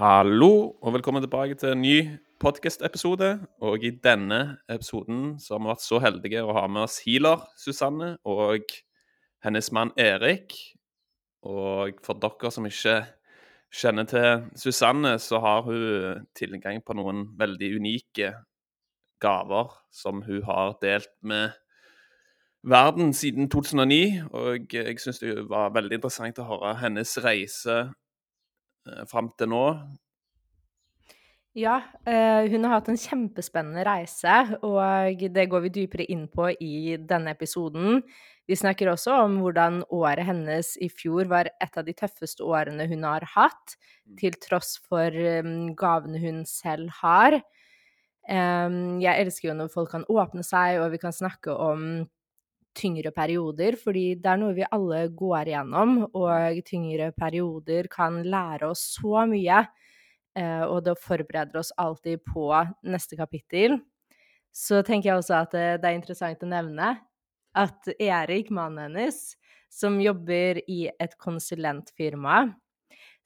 Hallo og velkommen tilbake til en ny podcast-episode. Og i denne episoden så har vi vært så heldige å ha med oss healer Susanne og hennes mann Erik. Og for dere som ikke kjenner til Susanne, så har hun tilgang på noen veldig unike gaver som hun har delt med verden siden 2009. Og jeg syns det var veldig interessant å høre hennes reise fram til nå. Ja, eh, hun har hatt en kjempespennende reise, og det går vi dypere inn på i denne episoden. Vi snakker også om hvordan året hennes i fjor var et av de tøffeste årene hun har hatt, til tross for um, gavene hun selv har. Jeg elsker jo når folk kan åpne seg, og vi kan snakke om tyngre perioder, fordi det er noe vi alle går igjennom, og tyngre perioder kan lære oss så mye. Eh, og det forbereder oss alltid på neste kapittel. Så tenker jeg også at det, det er interessant å nevne at Erik, mannen hennes, som jobber i et konsulentfirma,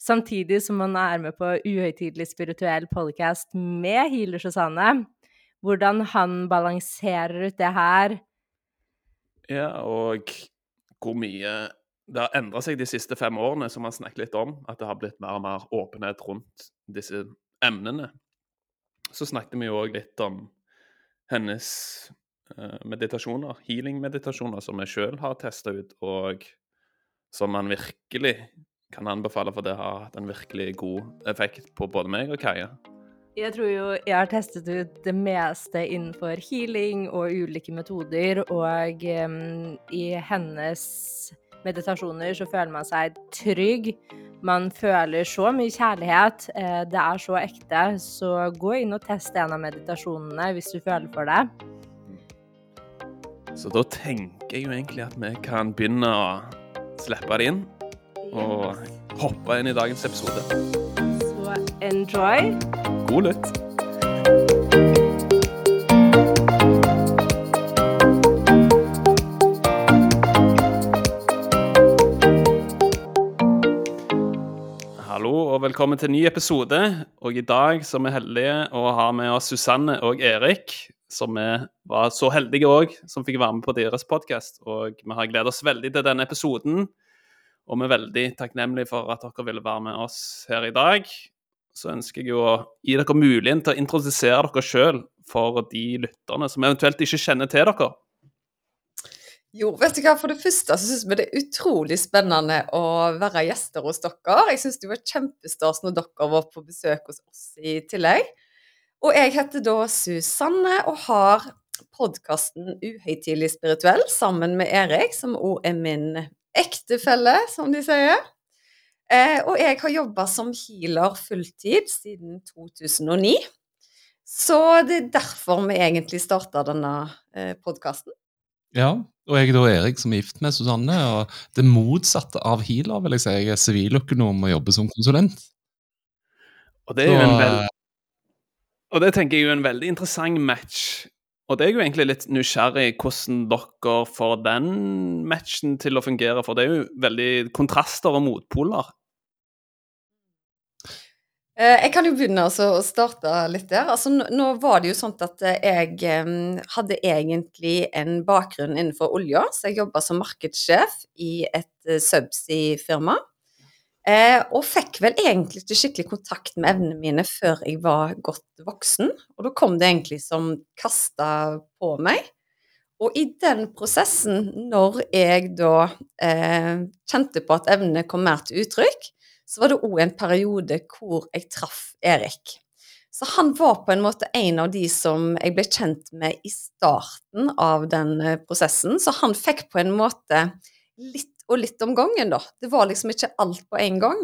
samtidig som han er med på Uhøytidelig spirituell podcast med Healer Susanne, hvordan han balanserer ut det her. Ja, og hvor mye det har endra seg de siste fem årene, som man snakket litt om. At det har blitt mer og mer åpenhet rundt disse emnene. Så snakket vi jo òg litt om hennes uh, meditasjoner, healing-meditasjoner, som vi sjøl har testa ut, og som man virkelig kan anbefale, for det har hatt en virkelig god effekt på både meg og Kaja. Jeg tror jo jeg har testet ut det meste innenfor healing og ulike metoder, og um, i hennes meditasjoner så føler man seg trygg. Man føler så mye kjærlighet. Eh, det er så ekte. Så gå inn og test en av meditasjonene hvis du føler for det. Så da tenker jeg jo egentlig at vi kan begynne å slippe det inn. Og hoppe inn i dagens episode. Enjoy. God lytt. velkommen til en ny episode. Og i dag så er vi heldige å ha med oss Susanne og Erik, som vi var så heldige òg, som fikk være med på deres podkast. Og vi har gledet oss veldig til denne episoden. Og vi er veldig takknemlige for at dere ville være med oss her i dag. Så ønsker jeg å gi dere muligheten til å introdusere dere sjøl for de lytterne som eventuelt ikke kjenner til dere. Jo, vet du hva, for det første så syns vi det er utrolig spennende å være gjester hos dere. Jeg syns det var kjempestas når dere var på besøk hos oss i tillegg. Og jeg heter da Susanne og har podkasten Uhøytidelig spirituell sammen med Erik, som òg er min ektefelle, som de sier. Eh, og jeg har jobba som healer fulltid siden 2009. Så det er derfor vi egentlig starta denne eh, podkasten. Ja, og jeg er da Erik som er gift med Susanne. og Det motsatte av healer, vil jeg si. Jeg er siviløkonom og jobber som konsulent. Og det er jo en veldig Og det tenker jeg er en veldig interessant match. Og det er jo egentlig litt nysgjerrig hvordan dere får den matchen til å fungere, for det er jo veldig kontraster og motpoler. Eh, jeg kan jo begynne å starte litt der. Altså, nå var det jo sånn at jeg hadde egentlig en bakgrunn innenfor olja, så jeg jobba som markedssjef i et eh, subsea-firma. Eh, og fikk vel egentlig ikke skikkelig kontakt med evnene mine før jeg var godt voksen. Og da kom det egentlig som kasta på meg. Og i den prosessen, når jeg da eh, kjente på at evnene kom mer til uttrykk, så var det òg en periode hvor jeg traff Erik. Så han var på en måte en av de som jeg ble kjent med i starten av den eh, prosessen. Så han fikk på en måte litt og litt om gangen, da. Det var liksom ikke alt på en gang.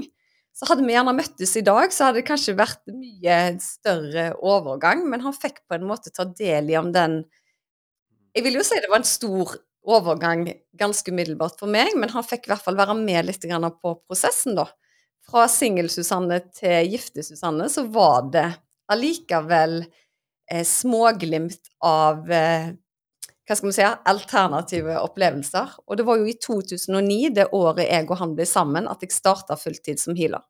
Så hadde vi gjerne møttes i dag, så hadde det kanskje vært mye større overgang, men han fikk på en måte ta del i om den jeg vil jo si det var en stor overgang ganske umiddelbart for meg, men han fikk i hvert fall være med litt på prosessen, da. Fra singel-Susanne til gifte-Susanne, så var det allikevel eh, småglimt av eh, hva skal man si, alternative opplevelser. Og det var jo i 2009, det året jeg og han ble sammen, at jeg starta fulltid som healer.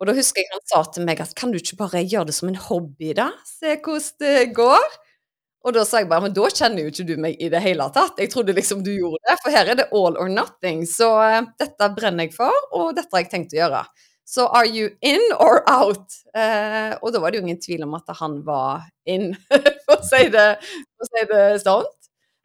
Og da husker jeg han sa til meg at kan du ikke bare gjøre det som en hobby, da? Se hvordan det går. Og da sa jeg bare men da kjenner jo ikke du meg i det hele tatt. Jeg trodde liksom du gjorde det, for her er det all or nothing. Så uh, dette brenner jeg for, og dette har jeg tenkt å gjøre. Så are you in or out? Uh, og da var det jo ingen tvil om at han var in, for å si det, for å si det sånn.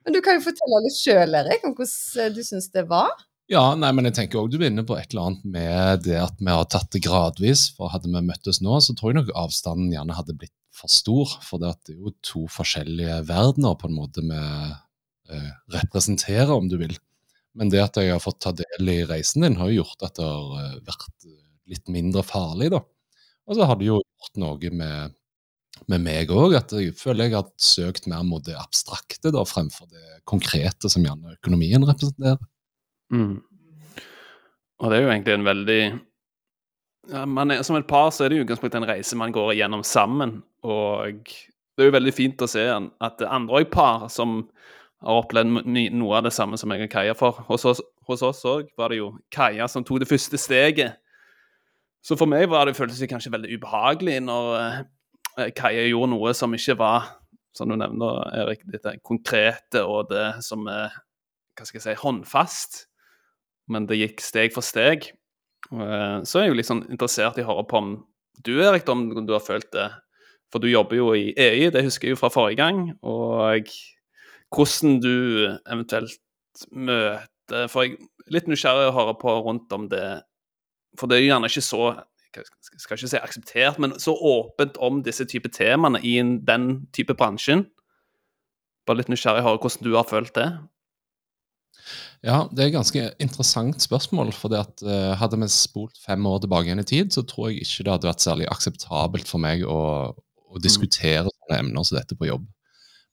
Men du kan jo fortelle litt sjøl, Erik, om hvordan du syns det var. Ja, nei, men jeg tenker også du er inne på et eller annet med det at vi har tatt det gradvis. For hadde vi møttes nå, så tror jeg nok avstanden gjerne hadde blitt for stor. For det, er jo to forskjellige verdener på en måte vi eh, representerer, om du vil. Men det at jeg har fått ta del i reisen din, har jo gjort at det har eh, vært litt mindre farlig, da. Og så har det jo gjort noe med, med meg òg, at jeg føler jeg har søkt mer mot det abstrakte da, fremfor det konkrete som gjerne økonomien representerer. Mm. Og det er jo egentlig en veldig ja, er, Som et par så er det jo utgangspunktet en reise man går igjennom sammen. Og det er jo veldig fint å se at det er andre par som har opplevd noe av det samme som jeg og Kaja for. Hos oss, hos òg var det jo Kaja som tok det første steget. Så for meg var det føltes kanskje veldig ubehagelig når eh, Kaja gjorde noe som ikke var, som du nevner, Erik, dette konkrete og det som er hva skal jeg si, håndfast men det gikk steg for steg. Eh, så er jeg jo litt sånn interessert i å høre på om du, Erik, om du har følt det. For du jobber jo i EI, det husker jeg jo fra forrige gang. Og hvordan du eventuelt møter For jeg er litt nysgjerrig å høre på rundt om det For det er jo gjerne ikke så skal ikke si akseptert, men så åpent om disse type temaene i den type bransjen. Bare litt nysgjerrig på hvordan du har følt det. Ja, det er et ganske interessant spørsmål. for det at uh, Hadde vi spolt fem år tilbake igjen i tid, så tror jeg ikke det hadde vært særlig akseptabelt for meg å, å diskutere mm. sånne emner som dette på jobb.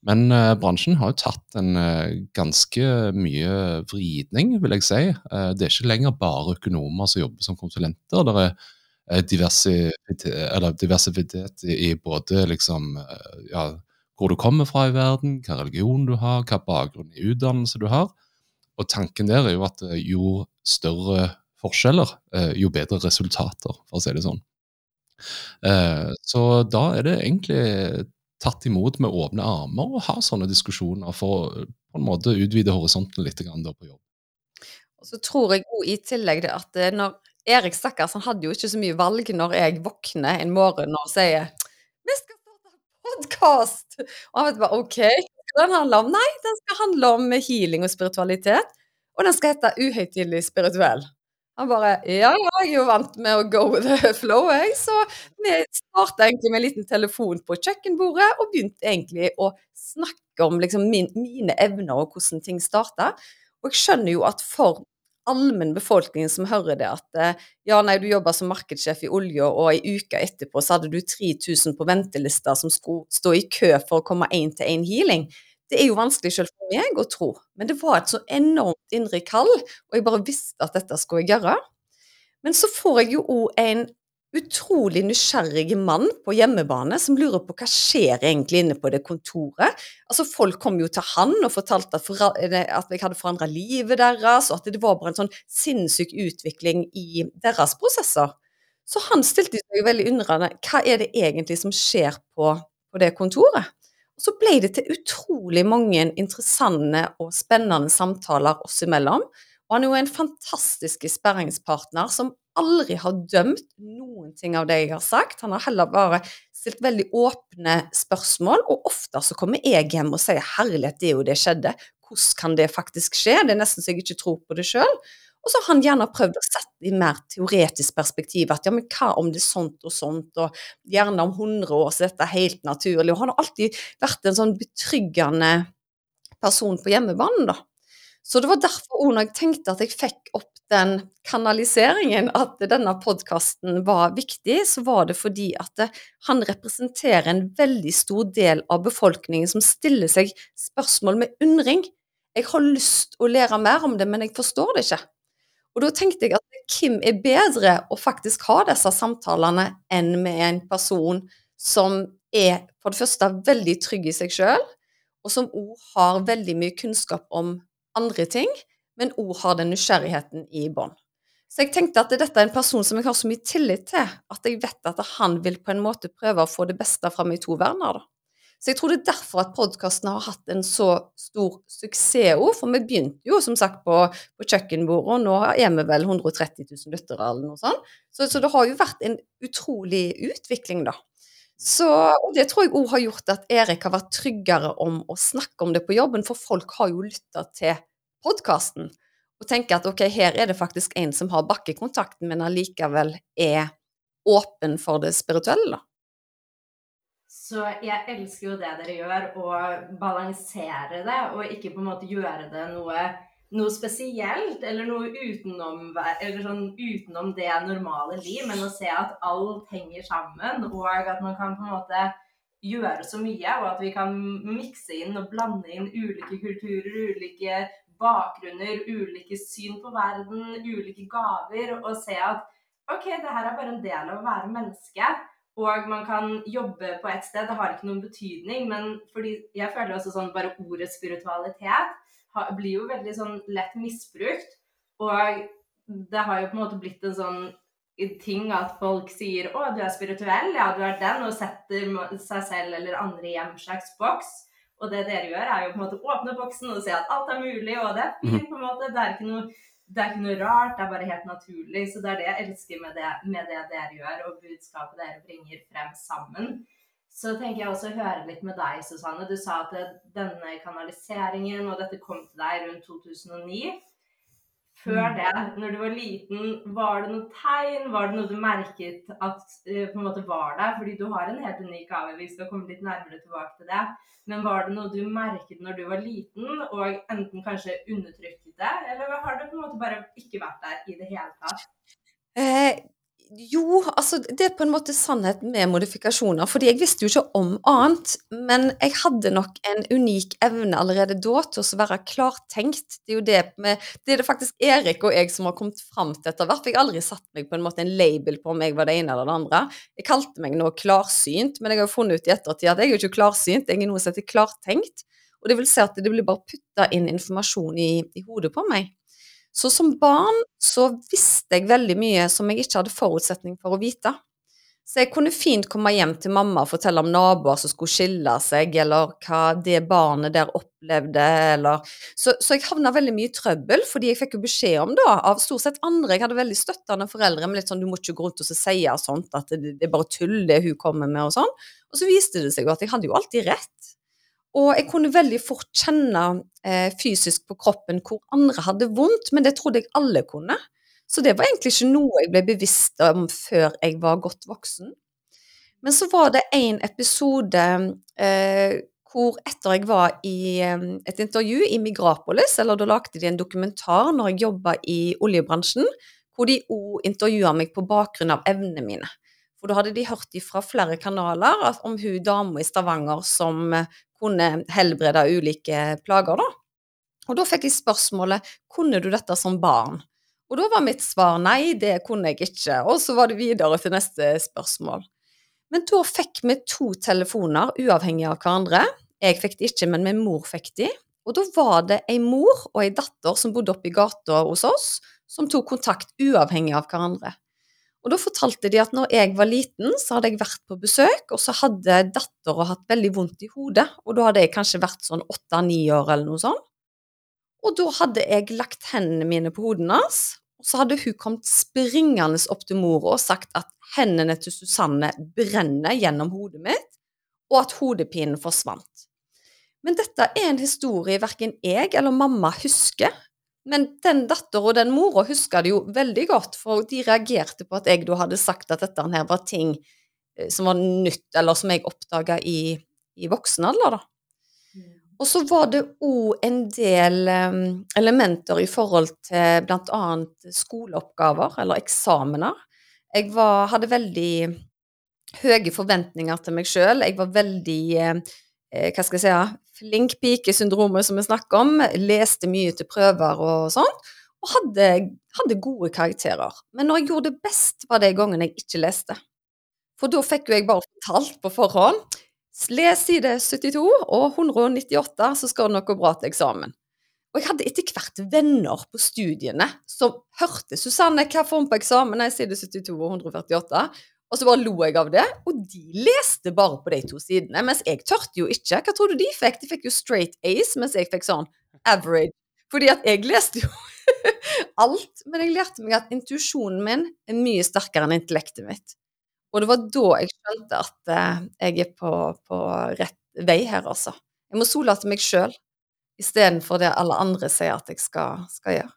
Men uh, bransjen har jo tatt en uh, ganske mye vridning, vil jeg si. det er ikke lenger bare økonomer som jobber som konsulenter. Det er diversitet, diversitet i, både liksom, ja, hvor du kommer fra i verden, hva religion du har, hva bakgrunn i utdannelse du har. Og tanken der er jo at eh, jo større forskjeller, eh, jo bedre resultater, for å si det sånn. Eh, så da er det egentlig tatt imot med åpne armer å ha sånne diskusjoner for å på en måte utvide horisonten litt på jobb. Og så tror jeg i tillegg at når Erik stakkars, han hadde jo ikke så mye valg når jeg våkner en morgen og sier 'Vi skal starte podkast!' Og han vet bare OK, skal den handle om? Nei, den skal handle om healing og spiritualitet. Og den skal hete Uhøytidelig spirituell. Han bare Ja, ja, jeg er jo vant med å go with the flow, jeg. Så vi starta egentlig med en liten telefon på kjøkkenbordet, og begynte egentlig å snakke om liksom min, mine evner og hvordan ting starta. Og jeg skjønner jo at for allmennbefolkningen som hører det, at eh, ja, nei, du jobber som markedssjef i olje, og ei uke etterpå så hadde du 3000 på ventelista som skulle stå i kø for å komme én til én healing. Det er jo vanskelig selv for meg å tro, men det var et så enormt indre kall, og jeg bare visste at dette skulle jeg gjøre. Men så får jeg jo òg en utrolig nysgjerrig mann på hjemmebane som lurer på hva skjer egentlig inne på det kontoret. Altså Folk kom jo til han og fortalte at, for, at jeg hadde forandra livet deres, og at det var bare en sånn sinnssyk utvikling i deres prosesser. Så han stilte seg veldig undrende hva er det egentlig som skjer på, på det kontoret. Så ble det til utrolig mange interessante og spennende samtaler oss imellom. Og han er jo en fantastisk sperringspartner som aldri har dømt noen ting av det jeg har sagt. Han har heller bare stilt veldig åpne spørsmål, og ofte så kommer jeg hjem og sier 'herlighet, det er jo det skjedde'. Hvordan kan det faktisk skje? Det er nesten så jeg ikke tror på det sjøl. Og så har han gjerne prøvd å sette i mer teoretisk perspektiv at ja, men hva om det er sånt og sånt, og gjerne om 100 år så dette er helt naturlig. Og han har alltid vært en sånn betryggende person på hjemmebanen, da. Så det var derfor òg når jeg tenkte at jeg fikk opp den kanaliseringen, at denne podkasten var viktig, så var det fordi at han representerer en veldig stor del av befolkningen som stiller seg spørsmål med undring. Jeg har lyst å lære mer om det, men jeg forstår det ikke. Og da tenkte jeg at hvem er bedre å faktisk ha disse samtalene enn med en person som er for det første veldig trygg i seg sjøl, og som òg har veldig mye kunnskap om andre ting, men òg har den nysgjerrigheten i bånn. Så jeg tenkte at dette er en person som jeg har så mye tillit til, at jeg vet at han vil på en måte prøve å få det beste fra i to verner. Så jeg tror det er derfor at podkasten har hatt en så stor suksess òg, for vi begynte jo som sagt på, på kjøkkenbordet, og nå er vi vel 130 000 lyttere eller noe sånt. Så, så, det har jo vært en utrolig utvikling, da. Så, det tror jeg òg har gjort at Erik har vært tryggere om å snakke om det på jobben, for folk har jo lytta til podkasten og tenker at ok, her er det faktisk en som har bakkekontakten, men allikevel er åpen for det spirituelle, da. Så jeg elsker jo det dere gjør, å balansere det, og ikke på en måte gjøre det noe noe spesielt eller noe utenom, eller sånn utenom det normale liv, men å se at alt henger sammen, og at man kan på en måte gjøre så mye, og at vi kan mikse inn og blande inn ulike kulturer, ulike bakgrunner, ulike syn på verden, ulike gaver, og se at OK, det her er bare en del av å være menneske. Og man kan jobbe på et sted, det har ikke noen betydning, men fordi jeg føler også sånn bare ordet spiritualitet blir jo veldig sånn lett misbrukt. Og det har jo på en måte blitt en sånn ting at folk sier 'Å, du er spirituell', ja, du er den, og setter seg selv eller andre i en slags boks. Og det dere gjør, er jo på en måte åpne boksen og se at alt er mulig, og det er fint, mhm. på en måte. Det er ikke noe, det er ikke noe rart, det er bare helt naturlig. Så det er det jeg elsker med det, med det dere gjør, og budskapet dere bringer frem sammen. Så tenker jeg også å høre litt med deg, Susanne. Du sa at denne kanaliseringen og dette kom til deg rundt 2009. Før mm. det, når du var liten, var det noe tegn? Var det noe du merket at uh, på en måte var der? Fordi du har en helt unik gave, vi skal komme litt nærmere tilbake til det. Men var det noe du merket når du var liten, og enten kanskje undertrykket det? Eller har det på en måte bare ikke vært der i det hele tatt? Eh, jo, altså det er på en måte sannhet med modifikasjoner. fordi jeg visste jo ikke om annet. Men jeg hadde nok en unik evne allerede da til å være klartenkt. Det er jo det med Det er det faktisk Erik og jeg som har kommet fram til etter hvert. Jeg har aldri satt meg på en måte en label på om jeg var det ene eller det andre. Jeg kalte meg nå klarsynt, men jeg har jo funnet ut i ettertid at jeg er jo ikke klarsynt, jeg er noe som heter klartenkt. Og det vil si at det blir bare putta inn informasjon i, i hodet på meg. Så som barn så visste jeg veldig mye som jeg ikke hadde forutsetning for å vite. Så jeg kunne fint komme hjem til mamma og fortelle om naboer som skulle skille seg, eller hva det barnet der opplevde, eller Så, så jeg havna veldig mye i trøbbel, fordi jeg fikk jo beskjed om da, av stort sett andre Jeg hadde veldig støttende foreldre med litt sånn du må ikke gå rundt og si sånt, at det, det er bare tull det hun kommer med, og sånn. Og så viste det seg jo at jeg hadde jo alltid rett. Og jeg kunne veldig fort kjenne eh, fysisk på kroppen hvor andre hadde vondt, men det trodde jeg alle kunne. Så det var egentlig ikke noe jeg ble bevisst om før jeg var godt voksen. Men så var det en episode eh, hvor etter jeg var i eh, et intervju i Migrapolis, eller da lagde de en dokumentar når jeg jobba i oljebransjen, hvor de òg intervjua meg på bakgrunn av evnene mine. For da hadde de hørt fra flere kanaler om hun dama i Stavanger som kunne helbrede ulike plager, da. Og da fikk jeg spørsmålet kunne du dette som barn? Og da var mitt svar nei, det kunne jeg ikke. Og så var det videre til neste spørsmål. Men da fikk vi to telefoner uavhengig av hverandre. Jeg fikk de ikke, men min mor fikk de. Og da var det ei mor og ei datter som bodde oppe i gata hos oss, som tok kontakt uavhengig av hverandre. Og da fortalte de at når jeg var liten, så hadde jeg vært på besøk, og så hadde dattera hatt veldig vondt i hodet, og da hadde jeg kanskje vært sånn åtte-ni år eller noe sånt. Og da hadde jeg lagt hendene mine på hodet hans, og så hadde hun kommet springende opp til mora og sagt at hendene til Susanne brenner gjennom hodet mitt, og at hodepinen forsvant. Men dette er en historie verken jeg eller mamma husker, men den dattera og den mora huska det jo veldig godt, for de reagerte på at jeg da hadde sagt at dette her var ting eh, som var nytt, eller som jeg oppdaga i, i voksen alder, da. Mm. Og så var det òg en del um, elementer i forhold til bl.a. skoleoppgaver eller eksamener. Jeg var, hadde veldig høye forventninger til meg sjøl. Jeg var veldig eh, hva skal jeg si, flink pike-syndromet som vi snakker om. Leste mye til prøver og sånn. Og hadde, hadde, gode karakterer. Men når jeg gjorde det best, var det gangen jeg ikke leste. For da fikk jo jeg bare fortalt på forhånd Les side 72 og 198, så skal det noe bra til eksamen. Og jeg hadde etter hvert venner på studiene som hørte Susanne, hva får hun på eksamen? Nei, side 72 og 148. Og så bare lo jeg av det. Og de leste bare på de to sidene. Mens jeg tørte jo ikke. Hva tror du de fikk? De fikk jo straight ace, mens jeg fikk sånn average. Fordi at jeg leste jo alt. Men jeg lærte meg at intuisjonen min er mye sterkere enn intellektet mitt. Og det var da jeg skjønte at uh, jeg er på, på, rett vei her, altså. Jeg må sole til meg sjøl istedenfor det alle andre sier at jeg skal, skal gjøre.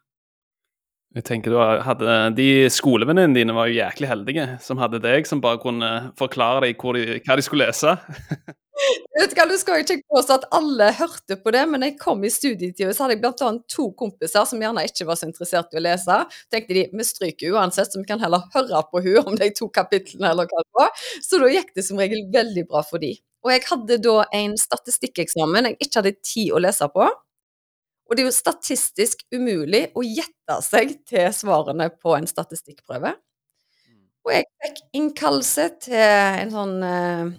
Jeg tenker du hadde, De skolevenninnene dine var jo jæklig heldige som hadde deg, som bare kunne forklare deg de, hva de skulle lese. Vet du hva, Du skal ikke påstå at alle hørte på det, men da jeg kom i studietida, så hadde jeg bl.a. to kompiser som gjerne ikke var så interessert i å lese. tenkte de vi stryker uansett, så vi kan heller høre på hun om de to kapitlene eller hva det var. Så da gikk det som regel veldig bra for de. Og jeg hadde da en statistikkeksamen jeg ikke hadde tid å lese på. Og det er jo statistisk umulig å gjette seg til svarene på en statistikkprøve. Og jeg fikk innkallelse til en sånn uh,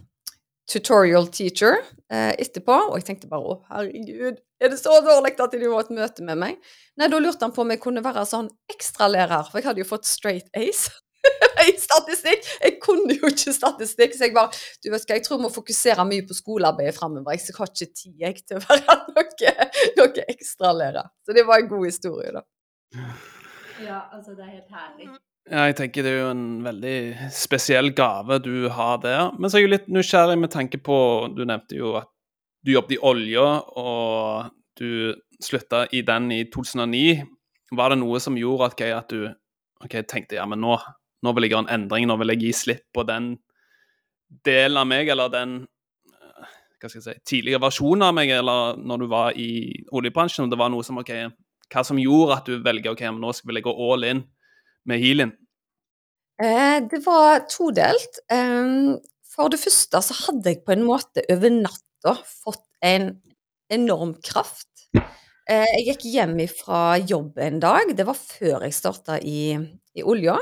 tutorial teacher uh, etterpå, og jeg tenkte bare å herregud, er det så dårlig at de må ha et møte med meg? Nei, da lurte han på om jeg kunne være sånn ekstralærer, for jeg hadde jo fått straight ace. i statistikk! Jeg kunne jo ikke statistikk, så jeg bare Du vet hva, jeg tror jeg må fokusere mye på skolearbeidet framover. Jeg har ikke tid jeg, til å være noe, noe ekstralærer. Så det var en god historie, da. Ja, altså, det er helt herlig. Ja, jeg tenker det er jo en veldig spesiell gave du har der. Men så er jeg jo litt nysgjerrig med tanke på Du nevnte jo at du jobbet i olja, og du slutta i den i 2009. Var det noe som gjorde at, at du okay, tenkte ja, men nå, nå vil jeg gjøre en endring, nå vil jeg gi slipp på den delen av meg, eller den eh, hva skal jeg si, tidligere versjonen av meg, eller når du var i oljebransjen, om det var noe som OK, hva som gjorde at du velger OK, nå vil jeg gå all in med healing? Eh, det var todelt. Um, for det første så hadde jeg på en måte over natta fått en enorm kraft. Eh, jeg gikk hjem fra jobb en dag. Det var før jeg starta i, i olja.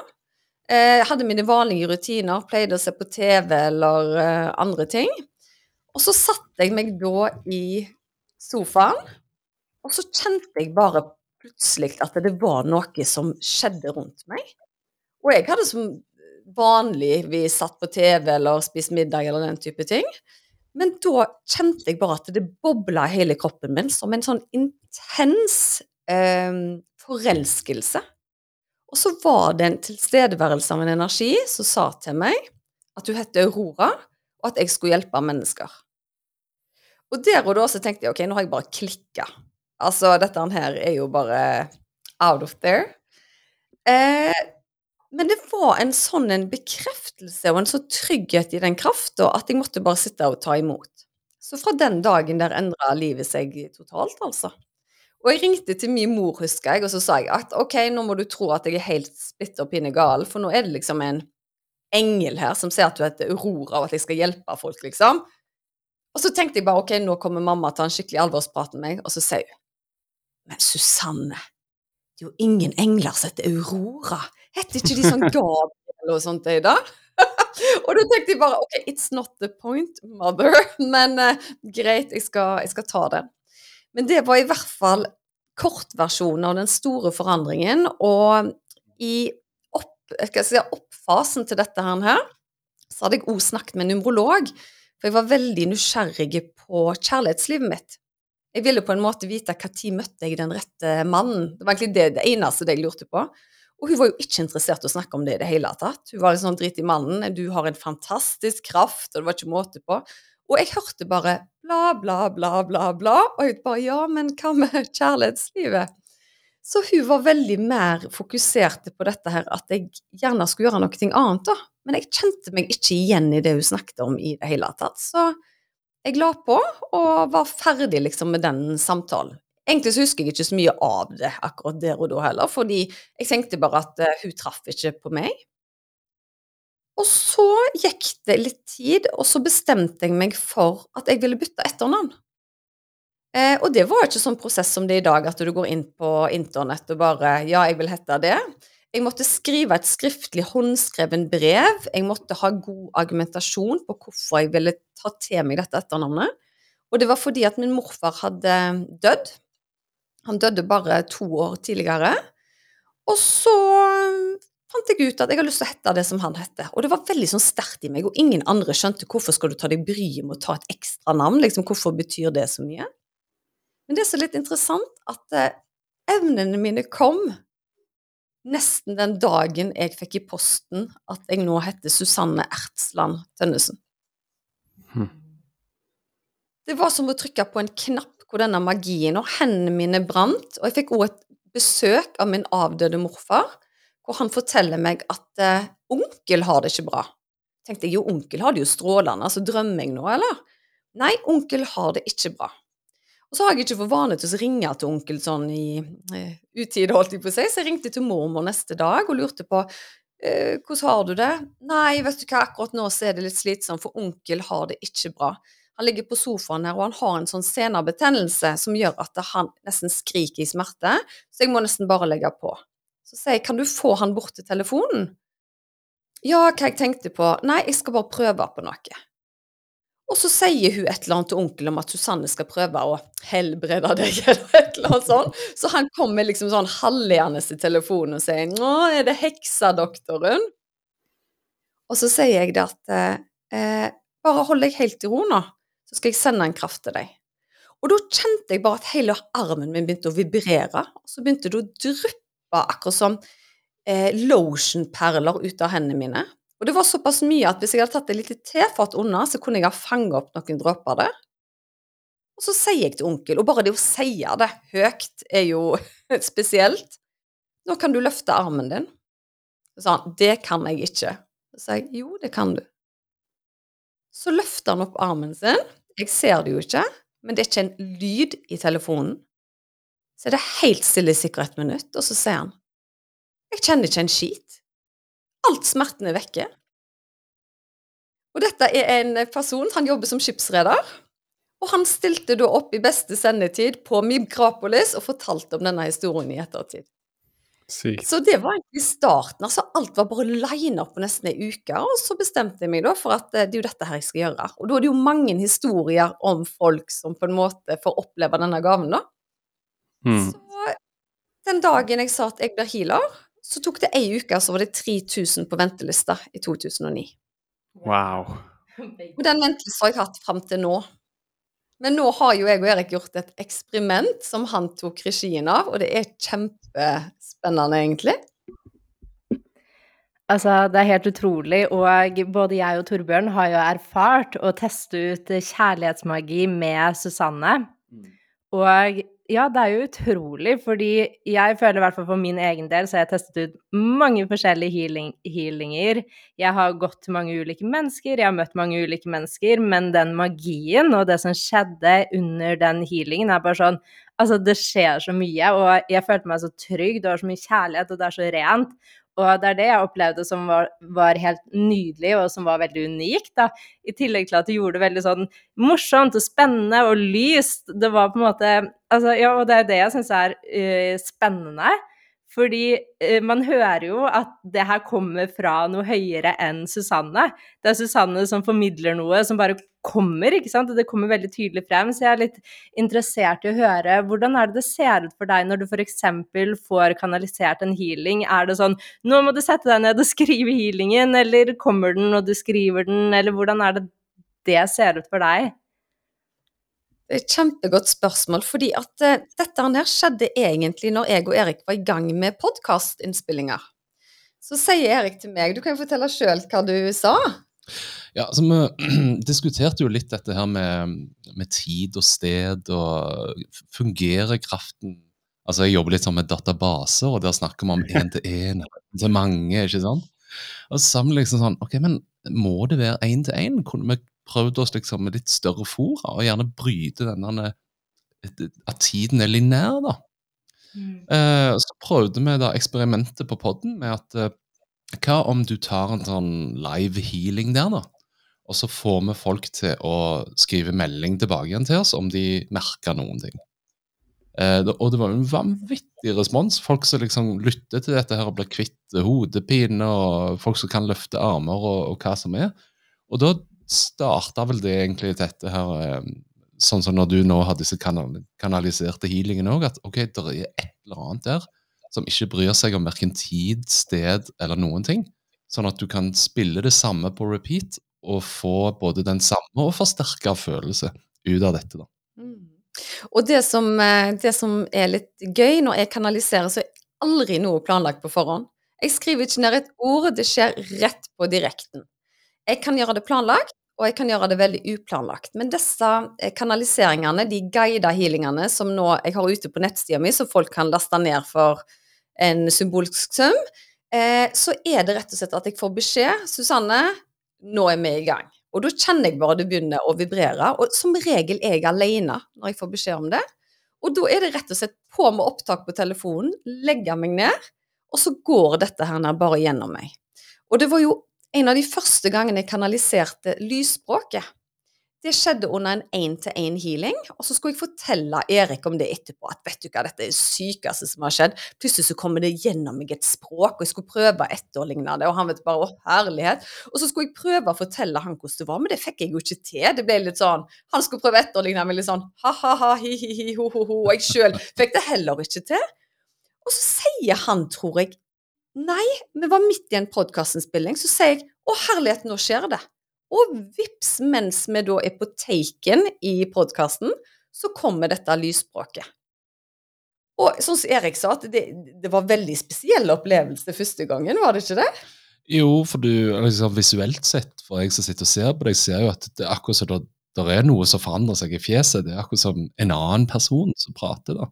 Eh, hadde mine vanlige rutiner, pleide å se på TV eller eh, andre ting. Og så satte jeg meg da i sofaen, og så kjente jeg bare plutselig at det var noe som skjedde rundt meg. Og jeg hadde som vanlig vi satt på TV eller spist middag eller den type ting. Men da kjente jeg bare at det bobla i hele kroppen min som en sånn intens eh, forelskelse. Og så var det en tilstedeværelse av en energi som sa til meg at hun het Aurora, og at jeg skulle hjelpe mennesker. Og der og da så tenkte jeg ok, nå har jeg bare klikka. Altså, dette her er jo bare out of there. Eh, men det var en sånn en bekreftelse og en sånn trygghet i den krafta at jeg måtte bare sitte og ta imot. Så fra den dagen der endra livet seg totalt, altså. Og jeg ringte til min mor, husker jeg, og så sa jeg at ok, nå må du tro at jeg er helt splitter pinne gal, for nå er det liksom en engel her som ser at du heter Aurora, og at jeg skal hjelpe folk, liksom. Og så tenkte jeg bare ok, nå kommer mamma til en skikkelig alvorsprat med meg, og så sier hun Men Susanne, det er jo ingen engler som heter Aurora. Heter ikke de sånn Gabriel og sånt i dag? og da tenkte jeg bare ok, it's not the point, mother, men uh, greit, jeg skal, jeg skal ta det. Men det var i hvert fall kortversjonen av den store forandringen. Og i opp, si, oppfasen til dette her, så hadde jeg òg snakket med en numerolog. For jeg var veldig nysgjerrig på kjærlighetslivet mitt. Jeg ville på en måte vite når møtte jeg den rette mannen. Det var egentlig det, det eneste jeg lurte på. Og hun var jo ikke interessert i å snakke om det i det hele tatt. Hun var litt sånn drit i mannen. Du har en fantastisk kraft, og det var ikke måte på. Og jeg hørte bare bla, bla, bla, bla, bla. Og jeg bare ja, men hva med kjærlighetslivet? Så hun var veldig mer fokusert på dette her, at jeg gjerne skulle gjøre noe annet, da. Men jeg kjente meg ikke igjen i det hun snakket om i det hele tatt. Så jeg la på, og var ferdig liksom med den samtalen. Egentlig så husker jeg ikke så mye av det akkurat der og da heller, fordi jeg tenkte bare at uh, hun traff ikke på meg. Og så gikk det litt tid, og så bestemte jeg meg for at jeg ville bytte etternavn. Eh, og det var ikke sånn prosess som det er i dag, at du går inn på internett og bare Ja, jeg vil hete det. Jeg måtte skrive et skriftlig håndskreven brev. Jeg måtte ha god argumentasjon på hvorfor jeg ville ta til meg dette etternavnet. Og det var fordi at min morfar hadde dødd. Han døde bare to år tidligere. Og så fant jeg ut at jeg har lyst til å hete det som han heter. Og det var veldig sånn sterkt i meg, og ingen andre skjønte hvorfor skal du ta deg bryet med å ta et ekstra navn. Liksom, hvorfor betyr det så mye? Men det er så litt interessant at eh, evnene mine kom nesten den dagen jeg fikk i posten at jeg nå heter Susanne Ertsland Tønnesen. Hm. Det var som å trykke på en knapp hvor denne magien og hendene mine brant, og jeg fikk også et besøk av min avdøde morfar, hvor han forteller meg at eh, onkel har det ikke bra. Tenkte jeg jo, onkel har det jo strålende, altså drømmer jeg nå, eller? Nei, onkel har det ikke bra. Og så har jeg ikke for vane til å ringe til onkel sånn i eh, utide, holdt jeg på å si, så jeg ringte til mormor neste dag og lurte på eh, hvordan har du det? Nei, vet du hva, akkurat nå så er det litt slitsomt, for onkel har det ikke bra. Han ligger på sofaen her, og han har en sånn senebetennelse som gjør at han nesten skriker i smerte, så jeg må nesten bare legge på. Så sier jeg, kan du få han bort til telefonen? Ja, hva jeg tenkte på? Nei, jeg skal bare prøve på noe. Og så sier hun et eller annet til onkel om at Susanne skal prøve å helbrede deg, eller et eller annet sånt. Så han kommer liksom sånn halvleende til telefonen og sier 'Nå er det heksadoktoren'. Og så sier jeg det at eh, 'Bare hold deg helt i ro nå, så skal jeg sende en kraft til deg'. Og da kjente jeg bare at hele armen min begynte å vibrere, og så begynte det å dryppe akkurat som eh, lotionperler ut av hendene mine. Og det var såpass mye at hvis jeg hadde tatt et lite tefat unna, så kunne jeg ha fanget opp noen dråper der. det. Og så sier jeg til onkel, og bare det å si det høyt er jo spesielt Nå kan du løfte armen din. Så sa han, det kan jeg ikke. Så sa jeg, jo, det kan du. Så løfter han opp armen sin. Jeg ser det jo ikke, men det er ikke en lyd i telefonen. Så er det helt stille i sikkert et minutt, og så sier han, jeg kjenner ikke en skit. Alt smerten er vekke. Og dette er en person, han jobber som skipsreder. Og han stilte da opp i beste sendetid på Migrapolis og fortalte om denne historien i ettertid. Sykt. Så det var egentlig starten. altså Alt var bare lina opp på nesten ei uke. Og så bestemte jeg meg da for at eh, det er jo dette her jeg skal gjøre. Og da er det jo mange historier om folk som på en måte får oppleve denne gaven, da. Mm. Så den dagen jeg sa at jeg blir healer, så tok det ei uke, så var det 3000 på ventelista i 2009. Wow. Og den ventelista har jeg hatt fram til nå. Men nå har jo jeg og Erik gjort et eksperiment som han tok regien av, og det er kjempespennende, egentlig. Altså, det er helt utrolig, og både jeg og Torbjørn har jo erfart å teste ut kjærlighetsmagi med Susanne. Mm. Og ja, det er jo utrolig, fordi jeg føler i hvert fall for min egen del så har jeg testet ut mange forskjellige healing, healinger. Jeg har gått til mange ulike mennesker, jeg har møtt mange ulike mennesker, men den magien og det som skjedde under den healingen, er bare sånn Altså, det skjer så mye, og jeg følte meg så trygg, det var så mye kjærlighet, og det er så rent. Og det er det jeg opplevde som var, var, helt nydelig, og som var veldig unikt. da. I tillegg til at det gjorde det veldig sånn morsomt og spennende og lyst. Det var på en måte altså, Ja, og det er det jeg syns er uh, spennende. Fordi uh, man hører jo at det her kommer fra noe høyere enn Susanne. Det er Susanne som formidler noe som bare kommer, ikke sant, det kommer veldig tydelig frem. Så jeg er litt interessert i å høre hvordan er det det ser ut for deg når du f.eks. får kanalisert en healing? Er det sånn nå må du sette deg ned og skrive healingen, eller kommer den og du skriver den, eller hvordan er det det ser ut for deg? Det er et kjempegodt spørsmål, fordi at uh, dette her skjedde egentlig når jeg og Erik var i gang med podkastinnspillinger. Så sier Erik til meg, du kan jo fortelle sjøl hva du sa. Ja, altså Vi diskuterte jo litt dette her med, med tid og sted, og fungerer kraften Altså, Jeg jobber litt sånn med databaser, og der snakker vi om én til én, til mange. ikke sant? Og så sa liksom sånn Ok, men må det være én til én? Kunne vi prøvd oss liksom med litt større fora, og gjerne bryte denne at tiden er lineær, da. Eh, så prøvde vi da eksperimentet på podden med at eh, hva om du tar en sånn live healing der, da? Og så får vi folk til å skrive melding tilbake igjen til oss om de merker noen ting. Eh, og det var en vanvittig respons. Folk som liksom lytter til dette her og blir kvitt hodepine, og folk som kan løfte armer og, og hva som er. Og da starta vel det egentlig dette her eh, Sånn som når du nå har disse kanal kanaliserte healingene òg, at ok, det er et eller annet der som ikke bryr seg om verken tid, sted eller noen ting. Sånn at du kan spille det samme på repeat og få både den samme og forsterka følelse ut av dette. da. Mm. Og det som, eh, det som er litt gøy når jeg kanaliserer, så er aldri noe planlagt på forhånd. Jeg skriver ikke ned et ord, det skjer rett på direkten. Jeg kan gjøre det planlagt, og jeg kan gjøre det veldig uplanlagt. Men disse eh, kanaliseringene, de guida healingene som nå jeg har ute på nettsida mi, som folk kan laste ned for en symbolsk sum, eh, så er det rett og slett at jeg får beskjed Susanne, nå er vi i gang. Og da kjenner jeg bare det begynner å vibrere. Og som regel er jeg alene når jeg får beskjed om det. Og da er det rett og slett på med opptak på telefonen, legge meg ned, og så går dette her bare gjennom meg. Og det var jo en av de første gangene jeg kanaliserte lysspråket. Det skjedde under en én-til-én-healing, og så skulle jeg fortelle Erik om det etterpå. At vet du hva, dette er det sykeste som har skjedd. Plutselig så kommer det gjennom meg et språk, og jeg skulle prøve å etterligne det, og han vet bare å herlighet. Og så skulle jeg prøve å fortelle han hvordan det var, men det fikk jeg jo ikke til. Det ble litt sånn Han skulle prøve å etterligne meg litt sånn ha-ha-ha, hi-hi-hi, ho-ho-ho, og jeg sjøl fikk det heller ikke til. Og så sier han, tror jeg, Nei, vi var midt i en podkastinnspilling, så sier jeg å herlighet, nå skjer det. Og vips, mens vi da er på taken i podkasten, så kommer dette lysspråket. Og sånn som Erik sa, at det, det var veldig spesiell opplevelse første gangen, var det ikke det? Jo, for du, liksom, visuelt sett, for jeg som sitter og ser på deg, ser jo at det er akkurat som det, det er noe som forandrer seg i fjeset. Det er akkurat som en annen person som prater. da.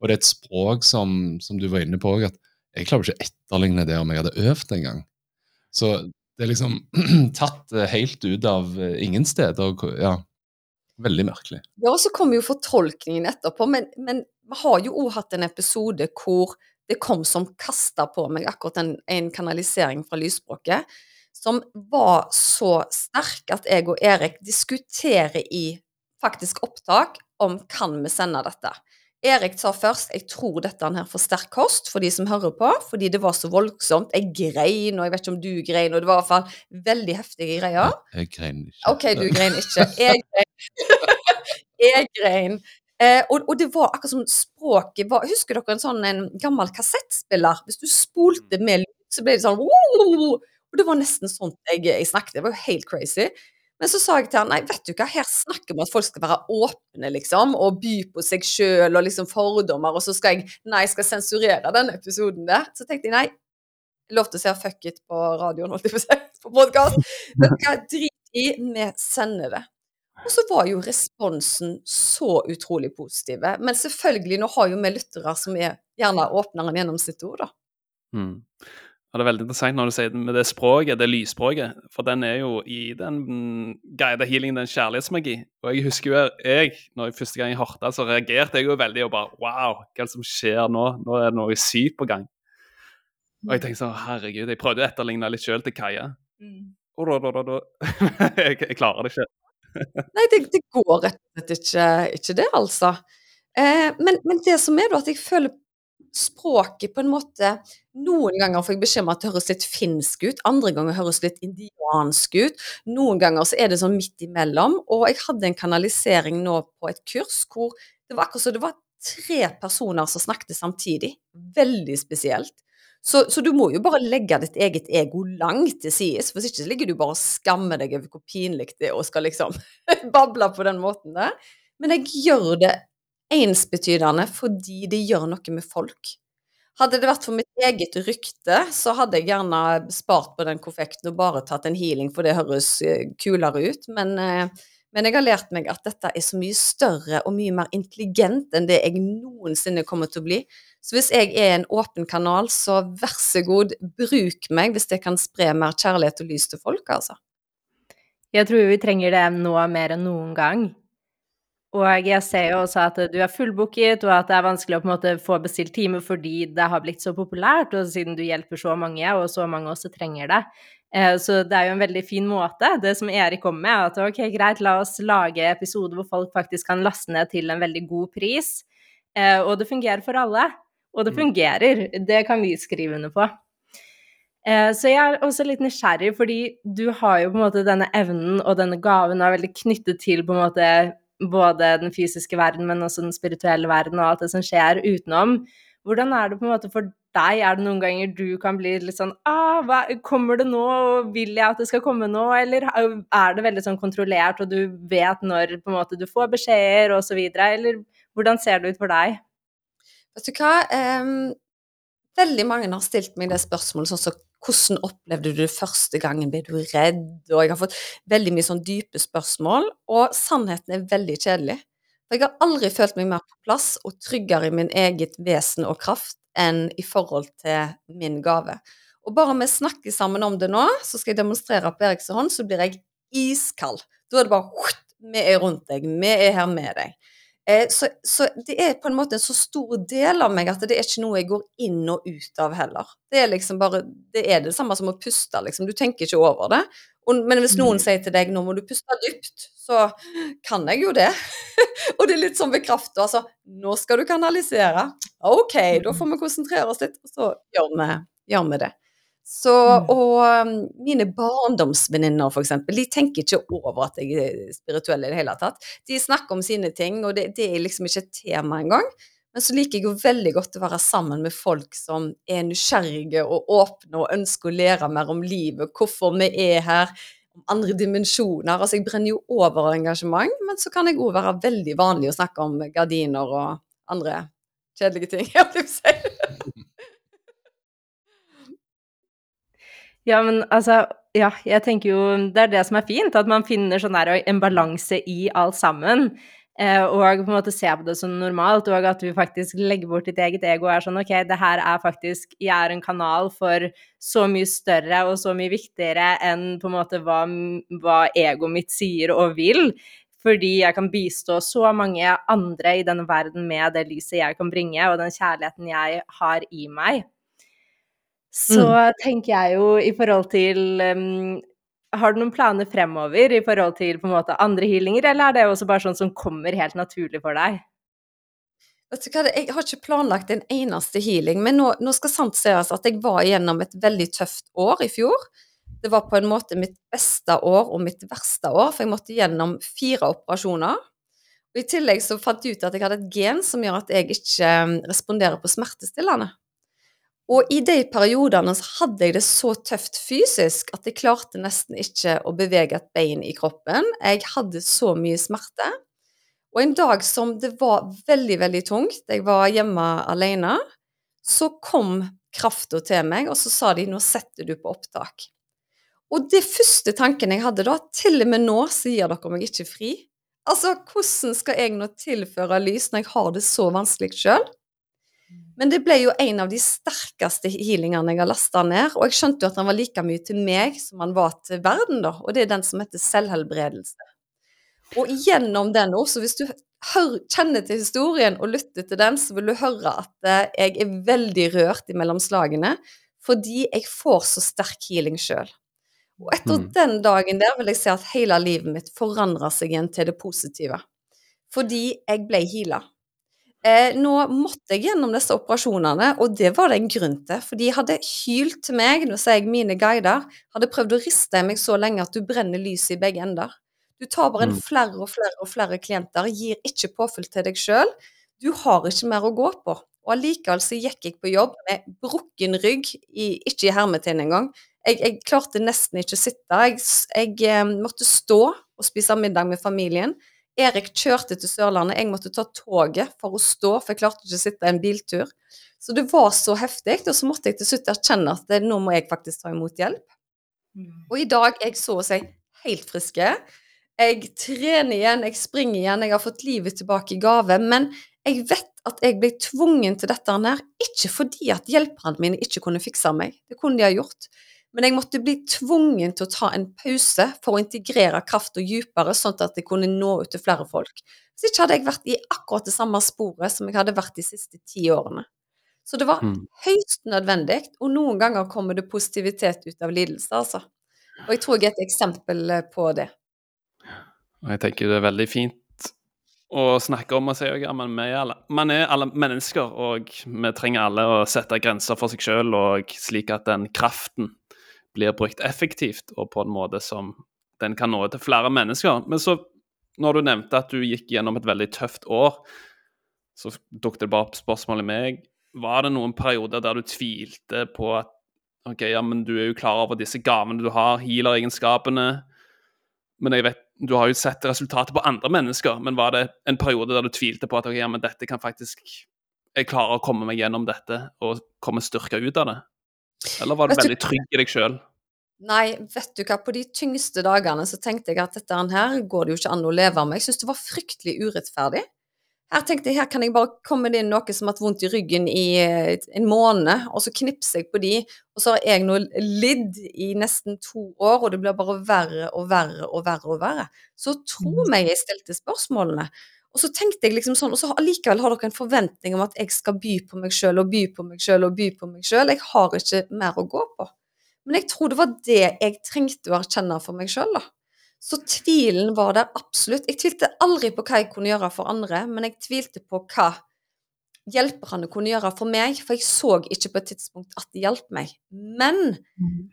Og det er et språk som, som du var inne på at jeg klarer ikke å etterligne det om jeg hadde øvd en gang. Så det er liksom tatt eh, helt ut av eh, ingen steder. Ja, veldig merkelig. Ja, og så kommer jo fortolkningen etterpå, men, men vi har jo òg hatt en episode hvor det kom som kasta på meg akkurat en, en kanalisering fra lysspråket, som var så sterk at jeg og Erik diskuterer i faktisk opptak om kan vi sende dette. Erik sa først jeg tror dette er for sterk kost for de som hører på, fordi det var så voldsomt. Jeg grein, og jeg vet ikke om du grein, og det var i hvert fall veldig heftige greier. Jeg grein ikke. OK, du grein ikke. Jeg grein. jeg grein. Eh, og, og, det var akkurat som språket var Husker dere en sånn en gammel kassettspiller? Hvis du spolte med lyd, så ble det sånn Og det var nesten sånn jeg, jeg snakket. Det var jo helt crazy. Men så sa jeg til han nei, vet du hva, her snakker vi at folk skal være åpne, liksom, og by på seg sjøl og liksom fordommer, og så skal jeg nei, jeg skal sensurere den episoden der. Så tenkte jeg nei, lov til å si fuck it på radioen, holdt jeg på å si, på podkast. Vet hva, drit i, vi sender det. Og så var jo responsen så utrolig positive. Men selvfølgelig, nå har jo vi lyttere som er gjerne åpnere enn gjennom sitt ord, da. Mm. Ja, det er veldig interessant når du sier det med det språket, det lysspråket. For den er jo i den mm, guida healingen, den kjærlighetsmagi. Og jeg husker jo jeg, når jeg første gang jeg hørte det, så reagerte jeg jo veldig og bare Wow, hva er det som skjer nå? Nå er det noe sykt på gang. Og jeg tenkte sånn, herregud, jeg prøvde å etterligne litt sjøl til Kaja. Og da, da, da, da. jeg, jeg klarer det ikke. Nei, det, det, går rett og slett ikke, ikke det, altså. Eh, men, men, det som er da, at jeg føler språket på en måte Noen ganger får jeg beskjed om at det høres litt finsk ut, andre ganger høres litt indiansk ut. Noen ganger så er det sånn midt imellom. Og jeg hadde en kanalisering nå på et kurs hvor det var akkurat så det var tre personer som snakket samtidig. Veldig spesielt. Så, så, du må jo bare legge ditt eget ego langt til sides, for ikke så ligger du bare og skammer deg over hvor pinlig det er og skal liksom bable på den måten der. Men jeg gjør det ensbetydende fordi det gjør noe med folk. Hadde det vært for mitt eget rykte, så hadde jeg gjerne spart på den konfekten og bare tatt en healing, for det høres kulere ut. Men, men, jeg har lært meg at dette er så mye større og mye mer intelligent enn det jeg noensinne kommer til å bli. Så hvis jeg er en åpen kanal, så vær så god, bruk meg hvis jeg kan spre mer kjærlighet og lys til folk, altså. Jeg tror vi trenger det nå mer enn noen gang. Og jeg ser jo også at du er fullbooket, og at det er vanskelig å på en måte få bestilt time fordi det har blitt så populært, og siden du hjelper så mange, og så mange også trenger det. Eh, så det er jo en veldig fin måte, det som Erik kom med, at ok, greit, la oss lage episoder hvor folk faktisk kan laste ned til en veldig god pris. Eh, og det fungerer for alle. Og det fungerer. Det kan vi skrive under på. Eh, så jeg er også litt nysgjerrig, fordi du har jo på en måte denne evnen og denne gaven er veldig knyttet til på en måte både den fysiske verden, men også den spirituelle verden og alt det som skjer utenom. Hvordan er det på en måte for deg? Er det noen ganger du kan bli litt sånn ah, hva, Kommer det nå, vil jeg at det skal komme nå? Eller er det veldig sånn kontrollert, og du vet når på en måte du får beskjeder, videre? Eller hvordan ser det ut for deg? Vet du hva, um, veldig mange har stilt meg det spørsmålet sånn som hvordan opplevde du det første gangen? Ble du redd? Og jeg har fått veldig mye sånn dype spørsmål, og sannheten er veldig kjedelig. For jeg har aldri følt meg mer på plass og tryggere i min eget vesen og kraft enn i forhold til min gave. Og bare vi snakker sammen om det nå, så skal jeg demonstrere på Eriks hånd, så blir jeg iskald. Da er det bare Vi er rundt deg. Vi er her med deg. Eh, så, så, det er på en måte en så stor del av meg at det er ikke noe jeg går inn og ut av heller. Det er liksom bare Det er det samme som å puste, liksom. Du tenker ikke over det. Og, men hvis noen mm. sier til deg 'nå må du puste dypt', så kan jeg jo det. og det er litt sånn ved. Altså 'nå skal du kanalisere'. Ok, da får vi konsentrere oss litt, og så gjør vi, gjør vi det. Så, mm. og um, mine barndomsvenninner, f.eks., de tenker ikke over at jeg er spirituell i det hele tatt. De snakker om sine ting, og det, det er liksom ikke et tema engang. Men så liker jeg jo veldig godt å være sammen med folk som er nysgjerrige og åpne og ønsker å lære mer om livet, hvorfor vi er her, om andre dimensjoner. Altså jeg brenner jo over av engasjement, men så kan jeg òg være veldig vanlig å snakke om gardiner og andre kjedelige ting. Jeg vil si. Ja, men altså Ja, jeg tenker jo Det er det som er fint, at man finner sånn der en balanse i alt sammen. Eh, og på en måte se på det som normalt, og at du faktisk legger bort ditt eget ego og er sånn OK, det her er faktisk Jeg er en kanal for så mye større og så mye viktigere enn på en måte hva, hva egoet mitt sier og vil. Fordi jeg kan bistå så mange andre i denne verden med det lyset jeg kan bringe, og den kjærligheten jeg har i meg. Så mm. tenker jeg jo i forhold til um, Har du noen planer fremover i forhold til på en måte andre healinger, eller er det også bare sånn som kommer helt naturlig for deg? Vet du hva, Jeg har ikke planlagt en eneste healing, men nå, nå skal sant sies at jeg var gjennom et veldig tøft år i fjor. Det var på en måte mitt beste år og mitt verste år, for jeg måtte gjennom fire operasjoner. Og I tillegg så fant jeg ut at jeg hadde et gen som gjør at jeg ikke responderer på smertestillende. Og i de periodene så hadde jeg det så tøft fysisk at jeg klarte nesten ikke å bevege et bein i kroppen. Jeg hadde så mye smerte. Og en dag som det var veldig, veldig tungt, jeg var hjemme alene, så kom krafta til meg, og så sa de 'nå setter du på opptak'. Og det første tanken jeg hadde da, til og med nå gir dere meg ikke fri. Altså, hvordan skal jeg nå tilføre lys når jeg har det så vanskelig sjøl? Men det ble jo en av de sterkeste healingene jeg har lasta ned. Og jeg skjønte jo at han var like mye til meg som han var til verden, da. Og det er den som heter selvhelbredelse. Og gjennom den òg, så hvis du kjenner til historien og lytter til den, så vil du høre at eh, jeg er veldig rørt imellom slagene. Fordi jeg får så sterk healing sjøl. Og etter mm. den dagen der vil jeg si at hele livet mitt forandra seg igjen til det positive. Fordi jeg ble heala. Eh, nå måtte jeg gjennom disse operasjonene, og det var det en grunn til. For de hadde hylt til meg, nå sier jeg mine guider, hadde prøvd å riste meg så lenge at du brenner lyset i begge ender. Du tar bare en mm. flere og flere og flere klienter, gir ikke påfyll til deg sjøl. Du har ikke mer å gå på. Og allikevel så gikk jeg på jobb med brukken rygg, i, ikke i hermetegn engang. Jeg, jeg, klarte nesten ikke å sitte. Jeg, jeg eh, måtte stå og spise middag med familien. Erik kjørte til Sørlandet, jeg måtte ta toget for å stå, for jeg klarte ikke å sitte en biltur. Så det var så heftig, og så måtte jeg til slutt erkjenne at det, nå må jeg faktisk ta imot hjelp. Mm. Og i dag er jeg så å si helt friske. Jeg trener igjen, jeg springer igjen, jeg har fått livet tilbake i gave. Men jeg vet at jeg ble tvungen til dette her, ikke fordi at hjelperne mine ikke kunne fikse meg, det kunne de ha gjort, Men jeg måtte bli tvungen til å ta en pause for å integrere krafta dypere, sånn at jeg kunne nå ut til flere folk. Hvis ikke hadde jeg vært i akkurat det samme sporet som jeg hadde vært de siste ti årene. Så det var Mm. høyst nødvendig, og noen ganger kommer det positivitet ut av lidelse, altså. Og jeg tror jeg er et eksempel eh, på det. Og jeg tenker det er veldig fint å snakke om og si at man, man er alle mennesker, og vi trenger alle å sette grenser for seg sjøl, og slik at den kraften blir brukt effektivt og på en måte som den kan nå til flere mennesker. Men så, når du nevnte at du gikk gjennom et veldig tøft år, så dukket det bare opp spørsmålet meg. Var det noen perioder der du tvilte på at OK, ja, men du er jo klar over disse gavene du har, healer-egenskapene, men jeg vet, du har jo sett resultatet på andre mennesker, men var det en periode der du tvilte på at ok, ja, men dette kan faktisk Jeg klarer å komme meg gjennom dette og komme styrka ut av det? Eller var du veldig trygg i deg sjøl? Nei, vet du hva, på de tyngste dagene så tenkte jeg at dette her går det jo ikke an å leve med. Jeg syntes det var fryktelig urettferdig. Her tenkte jeg, her kan jeg bare komme inn noe som har hatt vondt i ryggen i eh, en måned, og så knipser jeg på de, og så har jeg nå lidd i nesten to år, og det blir bare verre og verre og verre og verre. Så tro meg jeg stilte spørsmålene. Og så tenkte jeg liksom sånn, og så allikevel har dere en forventning om at jeg skal by på meg sjøl og by på meg sjøl og by på meg sjøl. Jeg har ikke mer å gå på. Men jeg tror det var det jeg trengte å erkjenne for meg sjøl, da. Så tvilen var der absolutt. Jeg tvilte aldri på hva jeg kunne gjøre for andre, men jeg tvilte på hva hjelperne kunne gjøre for meg, for jeg så ikke på et tidspunkt at det hjalp meg. Men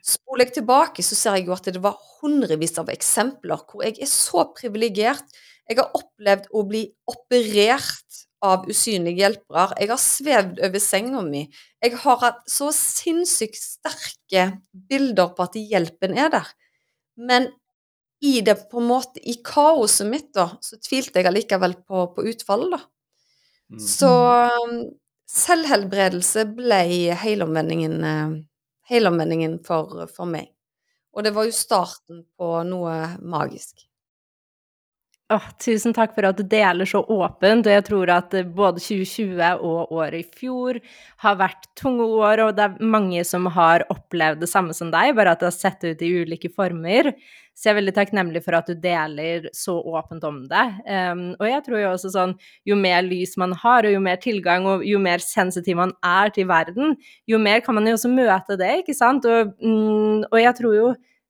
spoler jeg tilbake, så ser jeg jo at det var hundrevis av eksempler hvor jeg er så privilegert. Jeg har opplevd å bli operert av usynlige hjelpere. Jeg har svevd over senga mi. Jeg har hatt så sinnssykt sterke bilder på at hjelpen er der. Men i det på en måte, i kaoset mitt, da, så tvilte jeg allikevel på, på utfallet, da. Mm. Så um, selvhelbredelse ble helomvendingen, eh, helomvendingen for, for meg. Og det var jo starten på noe magisk. Åh, tusen takk for at du deler så åpent, og jeg tror at eh, både 2020 og året i fjor har vært tunge år, og det er mange som har opplevd det samme som deg, bare at det har sett ut i ulike former. Så jeg er veldig takknemlig for at du deler så åpent om det. Um, og jeg tror jo også sånn, jo mer lys man har, og jo mer tilgang, og jo mer sensitiv man er til verden, jo mer kan man jo også møte det, ikke sant? Og, mm, og jeg tror jo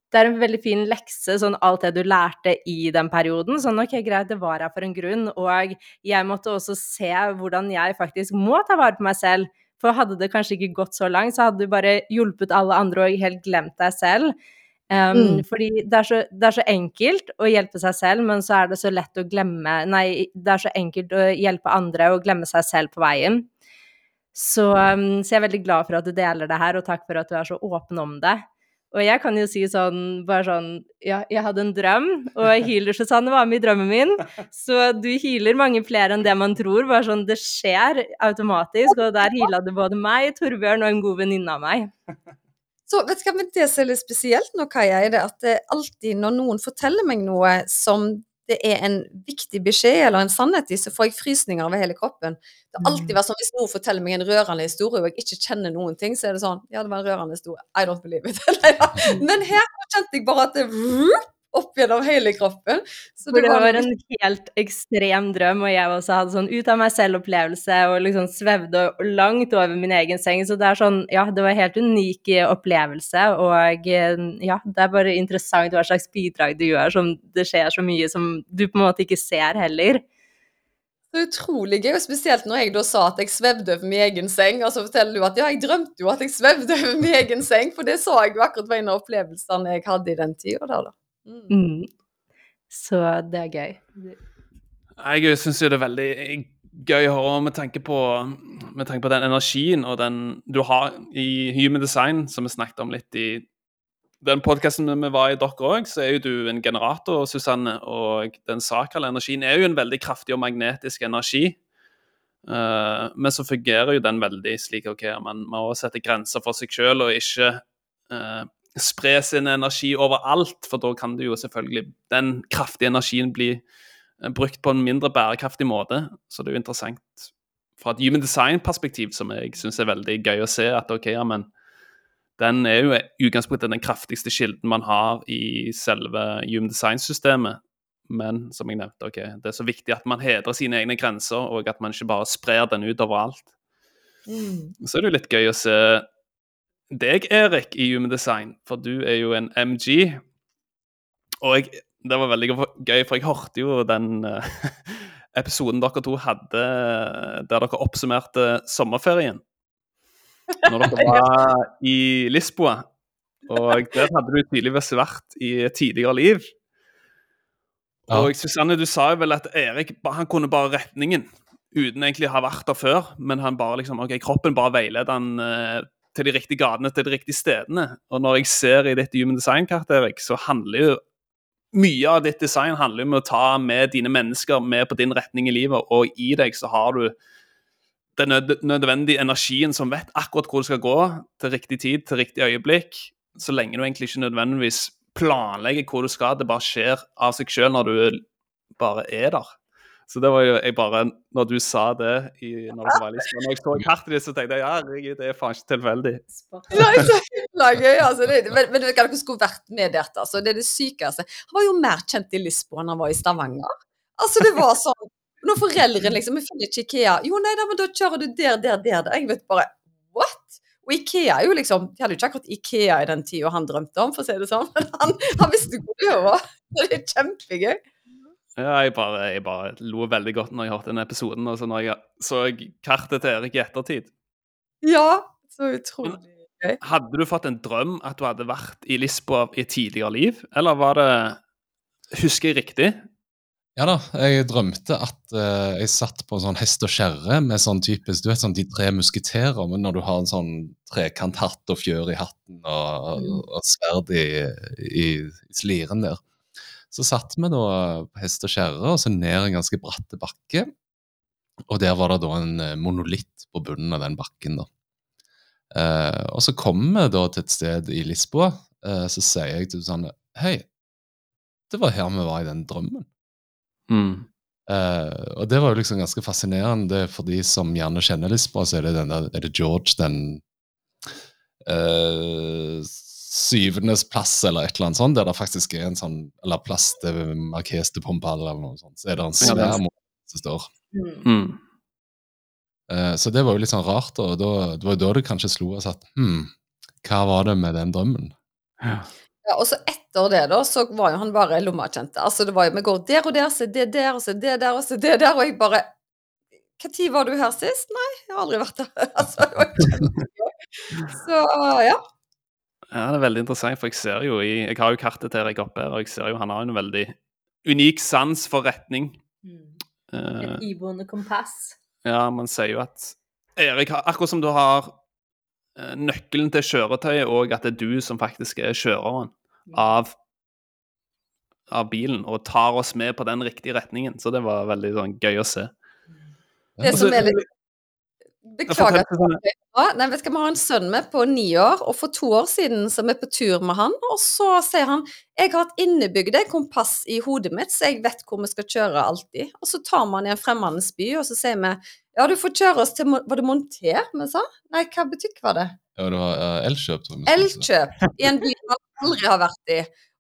det er en veldig fin lekse, sånn alt det du lærte i den perioden. Sånn ok, greit, det var her for en grunn, og jeg måtte også se hvordan jeg faktisk må ta vare på meg selv. For hadde det kanskje ikke gått så langt, så hadde du bare hjulpet alle andre og helt glemt deg selv. Um, Mm. Fordi det er, så, det er så enkelt å hjelpe seg selv, men så er det så lett å glemme Nei, det er så enkelt å hjelpe andre og glemme seg selv på veien. Så, um, så jeg er veldig glad for at du deler det her, og takk for at du er så åpen om det. Og jeg kan jo si sånn, bare sånn Ja, jeg hadde en drøm, og healer-Susanne var med i drømmen min. Så du healer mange flere enn det man tror. Bare sånn, det skjer automatisk. Og der heala du både meg, Torbjørn og en god venninne av meg. Så vet du hva, men det som er litt spesielt nå, Kaja, er det at det alltid når noen forteller meg noe som det er en viktig beskjed eller en sannhet i, så får jeg frysninger over hele kroppen. Det har alltid vært sånn hvis noen forteller meg en rørende historie og jeg ikke kjenner noen ting, så er det sånn Ja, det var en rørende historie. I don't believe it. Men her kjente jeg bare at det opp gjennom hele kroppen. Så For det var var en helt ekstrem drøm, og jeg også hadde sånn ut av meg selv-opplevelse og liksom svevde langt over min egen seng. Så det er sånn, ja, det var en helt unik eh, opplevelse, og eh, ja, det er bare interessant hva slags bidrag du gjør, som det skjer så mye som du på en måte ikke ser heller. Så utrolig gøy, og spesielt når jeg da sa at jeg svevde over min egen seng, og så forteller du at ja, jeg drømte jo at jeg svevde over min egen seng, for det sa jeg jo akkurat var en av opplevelsene jeg hadde i den tida. Mm. Mm. Så det er gøy. Jeg syns jo det er veldig gøy å høre med tanke på, med tanke på den energien og den du har i Human Design, som vi snakket om litt i den podkasten vi var i dere òg, så er jo du en generator, Susanne. Og den sakrale energien er jo en veldig kraftig og magnetisk energi. Uh, men så fungerer jo den veldig slik ok, man må sette grenser for seg sjøl og ikke eh, spre sin energi overalt, for da kan det jo selvfølgelig den kraftige energien bli eh, brukt på en mindre bærekraftig måte. Så det er jo interessant fra et human design-perspektiv, som jeg syns er veldig gøy å se. At ok, ja, men den er jo utgangspunktet den kraftigste kilden man har i selve Human Design-systemet. Men som jeg nevnte, ok, det er så viktig at man hedrer sine egne grenser, og at man ikke bare sprer den ut overalt. Mm. Så er det jo litt gøy å se deg, Erik, i Human Design, for du er jo en MG. Og jeg, det var veldig gøy, for jeg hørte jo den uh, episoden dere to hadde der dere oppsummerte sommerferien. Når dere var i Lisboa. Og der hadde du tydeligvis vært i tidligere liv. Og Susanne, du sa jo vel at Erik han kunne bare retningen uten egentlig å ha vært der før, men han bare liksom, ok, kroppen bare veileder han eh, til de riktige gatene, til de riktige stedene. Og når jeg ser i ditt Human Design-kartet, Erik, så handler jo mye av ditt design handler om å ta med dine mennesker med på din retning i livet, og i deg så har du den nødvendige energien som vet akkurat hvor du skal gå, til riktig tid, til riktig øyeblikk, så lenge du egentlig ikke nødvendigvis planlegger hvor du skal, det bare skjer av seg sjøl når du bare er der. Så det var jo jeg bare Når du sa det i, når du var Lisboa, når jeg så kartet ditt, så tenkte jeg ja, herregud, det er faen ikke tilfeldig. Himla gøy, altså. Det, men, men vet du hva dere skulle vært med der, altså. Det er det sykeste. Han var jo mer kjent i Lisboa enn han var i Stavanger. Altså, det var sånn Når foreldrene liksom Vi finner ikke Ikea. Jo, nei da, men da kjører du der, der, der. der. Jeg vet bare What? Og Ikea er jo liksom De hadde jo ikke akkurat Ikea i den tida han drømte om, for å si det sånn. Men han, han visste hvor det var. Det er kjempegøy. Ja, jeg bare, jeg bare lo veldig godt når jeg hørte den episoden, og så når jeg så kartet til Erik i ettertid. Ja, så utrolig gøy. Hadde du fått en drøm at du hadde vært i Lisboa i et tidligere liv, eller var det Husker jeg riktig? Ja da, jeg drømte at uh, jeg satt på en sånn hest og kjerre med sånn typisk, du vet sånn De tre musketerer, men når du har en sånn trekanthatt og fjør i hatten og, og sverd i, i, i sliren der. Så satt vi da på hest og kjerre og så ned en ganske bratte bakke. Og der var det da en eh, monolitt på bunnen av den bakken. da. Eh, og så kommer vi da til et sted i Lisboa, eh, så sier jeg til Susanne Hei, det var her vi var i den drømmen. Eh, og det var jo liksom ganske fascinerende for de som gjerne kjenner Lisboa, så er det, den der, er det George den eh, syvendes plass eller et eller annet sånt, der det faktisk er en sånn Eller plass til Marques de Pompal eller noe sånt. Så er det en svær måte som står. Mm. Eh, så det var jo litt sånn rart, og da, det var jo da det kanskje slo oss at hm, hva var det med den drømmen? Ja. Ja, og så etter det, da, så var jo han bare lommakjente. Altså, det var jo Vi går der og der, så er det der, og så er det der, og så er det der, og jeg bare Når var du her sist? Nei, jeg har aldri vært der. altså, det var kjempegøy. Så ja. Ja, det er veldig interessant, for jeg ser jo i Jeg har jo kartet til Erik oppe her, og jeg ser jo han har en veldig unik sans for retning. Eh, Et iboende kompass. ja, man sier jo at Erik har Akkurat som du har eh, nøkkelen til kjøretøyet, og at det er du som faktisk er kjøreren av av bilen, og tar oss med på den riktige retningen. Så det var veldig sånn, gøy å se. Det Altså, som er litt Beklager. Ja, nei, vet du, Vi har en sønn med på ni år, og for to år siden så er vi på tur med han, og så sier han jeg har et innebygde kompass i hodet mitt, så jeg vet hvor vi skal kjøre alltid. Og så tar man i en fremmedens by, og så sier vi ja, du får kjøre oss til Var det Monter vi sa? Nei, hva butikk var det? Ja, det var uh, Elkjøp. vi. Elkjøp i en by man aldri har vært i.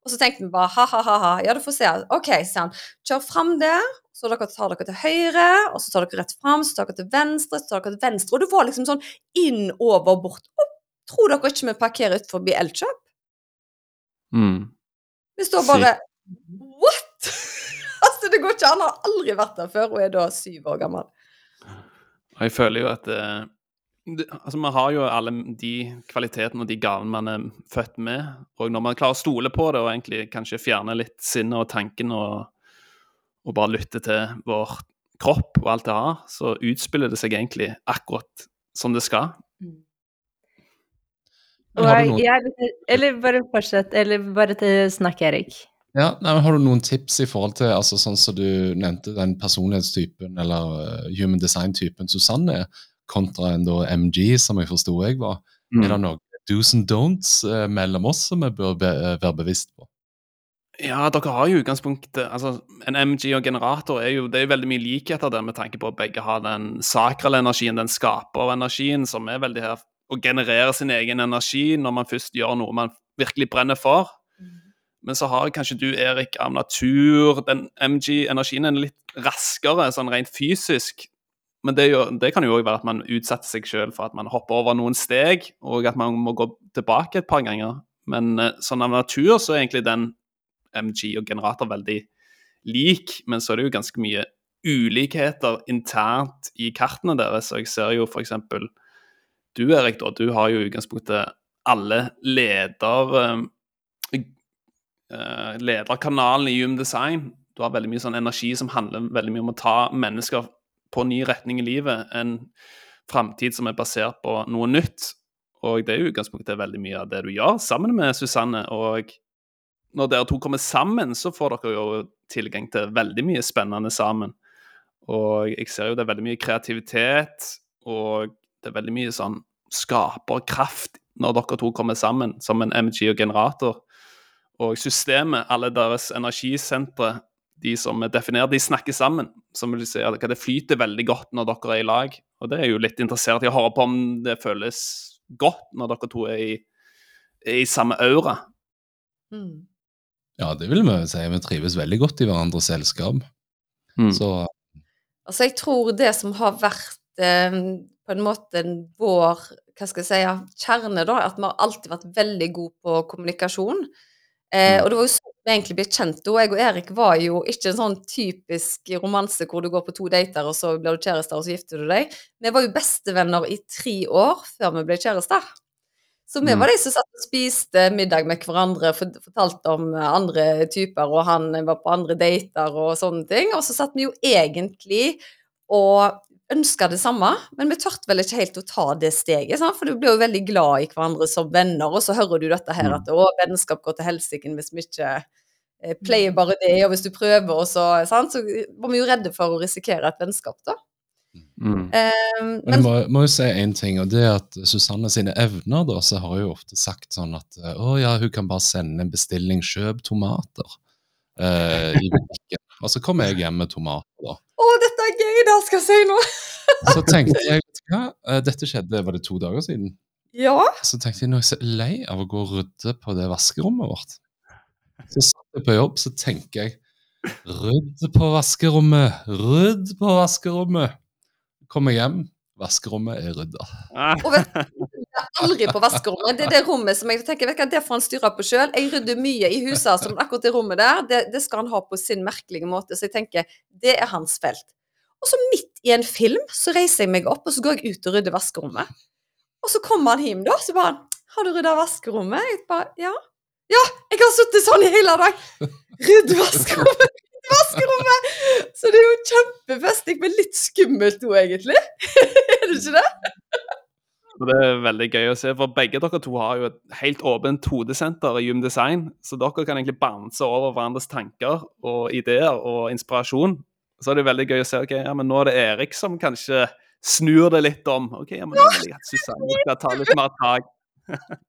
Og så tenkte vi bare ha-ha-ha, ja du får se. Ok, han. Kjør fram der, så dere tar dere til høyre, og så tar dere rett fram, så tar dere til venstre, så tar dere til venstre. Og det var liksom sånn inn, over, bort. Opp. Tror dere ikke vi parkerer utenfor Elkjøp? Mm. Vi står bare What?! altså, det går ikke an. Han har aldri vært der før, og er da syv år gammel. Og jeg føler jo at det, altså Vi har jo alle de kvalitetene og de gavene man er født med. Og når man klarer å stole på det og egentlig kanskje fjerne litt sinnet og tanken og, og bare lytte til vår kropp og alt det har, så utspiller det seg egentlig akkurat som det skal. Men Og jeg, er eller bare fortsett, eller bare til snakk, Erik. Ja, nei, men Har du noen tips i forhold til altså sånn som du nevnte, den personlighetstypen eller eh, human design-typen Susanne er, kontra en da MG, som jeg forsto jeg var? Mm. Er det noen do's and don'ts eh, mellom oss som vi bør be eh, være bevisst på? Ja, dere har jo utgangspunktet altså En MG og generator er jo det er veldig mye likheter der med tanke på at begge har den sakrale energien, den skaperenergien, som er veldig her å generere sin egen energi når man først gjør noe man virkelig brenner for. Men så har kanskje du, Erik, av natur den MG-energien er litt raskere, sånn rent fysisk. Men det, jo, det kan jo òg være at man utsetter seg sjøl for at man hopper over noen steg, og at man må gå tilbake et par ganger. Men eh, sånn av natur så er egentlig den MG og generator veldig lik, men så er det jo ganske mye ulikheter internt i kartene deres. Og jeg ser jo f.eks. du, Erik, da, du har jo i utgangspunktet alle leder eh, eh, lederkanalene i Hume Design. Du har veldig mye sånn energi som handler veldig mye om å ta mennesker på ny retning i livet. En framtid som er basert på noe nytt. Og det er jo utgangspunktet veldig mye av det du gjør sammen med Susanne. Og når dere to kommer sammen, så får dere jo tilgang til veldig mye spennende sammen. Og jeg ser jo det er veldig mye kreativitet, og det er veldig mye sånn skaperkraft når dere to kommer sammen som en MG og generator. Og systemet, alle deres energisentre, de som er definert, de snakker sammen. Som vil si at det flyter veldig godt når dere er i lag. Og det er jo litt interessert i å høre på om det føles godt når dere to er i, er i samme aura. Mm. Ja, det vil vi si. Vi trives veldig godt i hverandres selskap. Mm. Så Altså, jeg tror det som har vært eh, på en måte vår hva skal jeg si, kjerne, da, at vi har alltid vært veldig gode på kommunikasjon. Eh, Mm. og det var jo sånn vi egentlig blitt kjent. Og jeg og Erik var jo ikke en sånn typisk romanse hvor du går på to dater, og så blir du kjærester, og så gifter du deg. Vi var jo bestevenner i tre år før vi ble kjærester. Så vi Mm. var de som satt og spiste middag med hverandre, fortalte om andre typer, og han var på andre dater og sånne ting. Og så satt vi jo egentlig og ønska det samme, men vi turte vel ikke helt å ta det steget, sant? for du blir jo veldig glad i hverandre som venner, og så hører du dette her Mm. at å, vennskap går til helsike hvis vi ikke eh, pleier bare det, og hvis du prøver, og så sant? Så var vi jo redde for å risikere et vennskap, da. Mm. Eh, Men jeg må, må jo si en ting, og det er at Susanne sine evner, da, så har hun jo ofte sagt sånn at å ja, hun kan bare sende en bestilling, kjøp tomater eh, i butikken. Og så kommer jeg hjem med tomater, da. Å, dette er gøy, det skal jeg si nå! Så tenkte jeg, vet du hva, eh, dette skjedde, var det to dager siden? Ja. Så tenkte jeg, nå er jeg så lei av å gå og rydde på det vaskerommet vårt. Så satt jeg på jobb, så tenker jeg, rydd på vaskerommet, rydd på vaskerommet. Kommer hjem, vaskerommet er rydda. Ah. Og vet du, jeg er aldri på vaskerommet. Det er det rommet som jeg tenker, vet du det får han styre på sjøl. Jeg rydder mye i huset, som akkurat det rommet der, det, det skal han ha på sin merkelige måte. Så jeg tenker, det er hans felt. Og så midt i en film så reiser jeg meg opp, og så går jeg ut og rydder vaskerommet. Og så kommer han hjem, da, så bare han, 'Har du rydda vaskerommet?' Jeg bare 'Ja'. 'Ja, jeg har sittet sånn i hele dag'. Rydd vaskerommet, vaskerommet! Så det er jo kjempefestig, men litt skummelt òg, egentlig. er det ikke det? Det er veldig gøy å se, for begge dere to har jo et helt åpent hodesenter i Jum Design. Så dere kan egentlig bounce over hverandres tanker og ideer og inspirasjon. Så er det veldig gøy å se ok, ja, men nå er det Erik som kanskje snur det litt om. ok, ja, men nå vil jeg Susanne skal ta litt mer tak.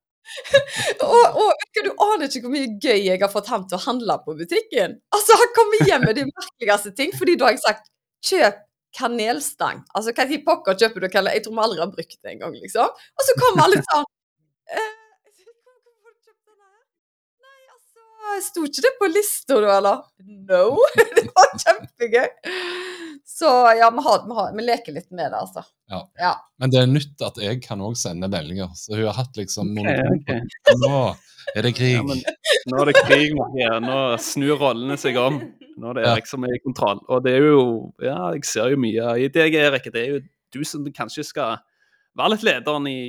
Og, og du, aner ikke hvor mye gøy jeg har fått ham til å handle på butikken. Altså, Han kommer hjem med de merkeligste ting, fordi da har jeg sagt 'kjøp kanelstang'. Altså, hva i pokker kjøper du kanel? Jeg tror vi aldri har brukt det engang, liksom. Og så kommer alle sånn eh, «Hvorfor har du kjøpt denne? Nei, altså, Sto ikke det på lista, da, eller? No. Det var kjempegøy. Så ja, vi, har, vi, har, vi leker litt med det, altså. Ja. ja. Men det er nytt at jeg kan òg sende meldinger, så hun har hatt liksom Ok, okay. ok. Nå er det krig. Ja, men nå er det krig. Nå snur rollene seg om. Nå er det Ja. Erik som er i kontroll. Og det er jo Ja, jeg ser jo mye i deg, Erik. Det er jo du som kanskje skal være litt lederen i,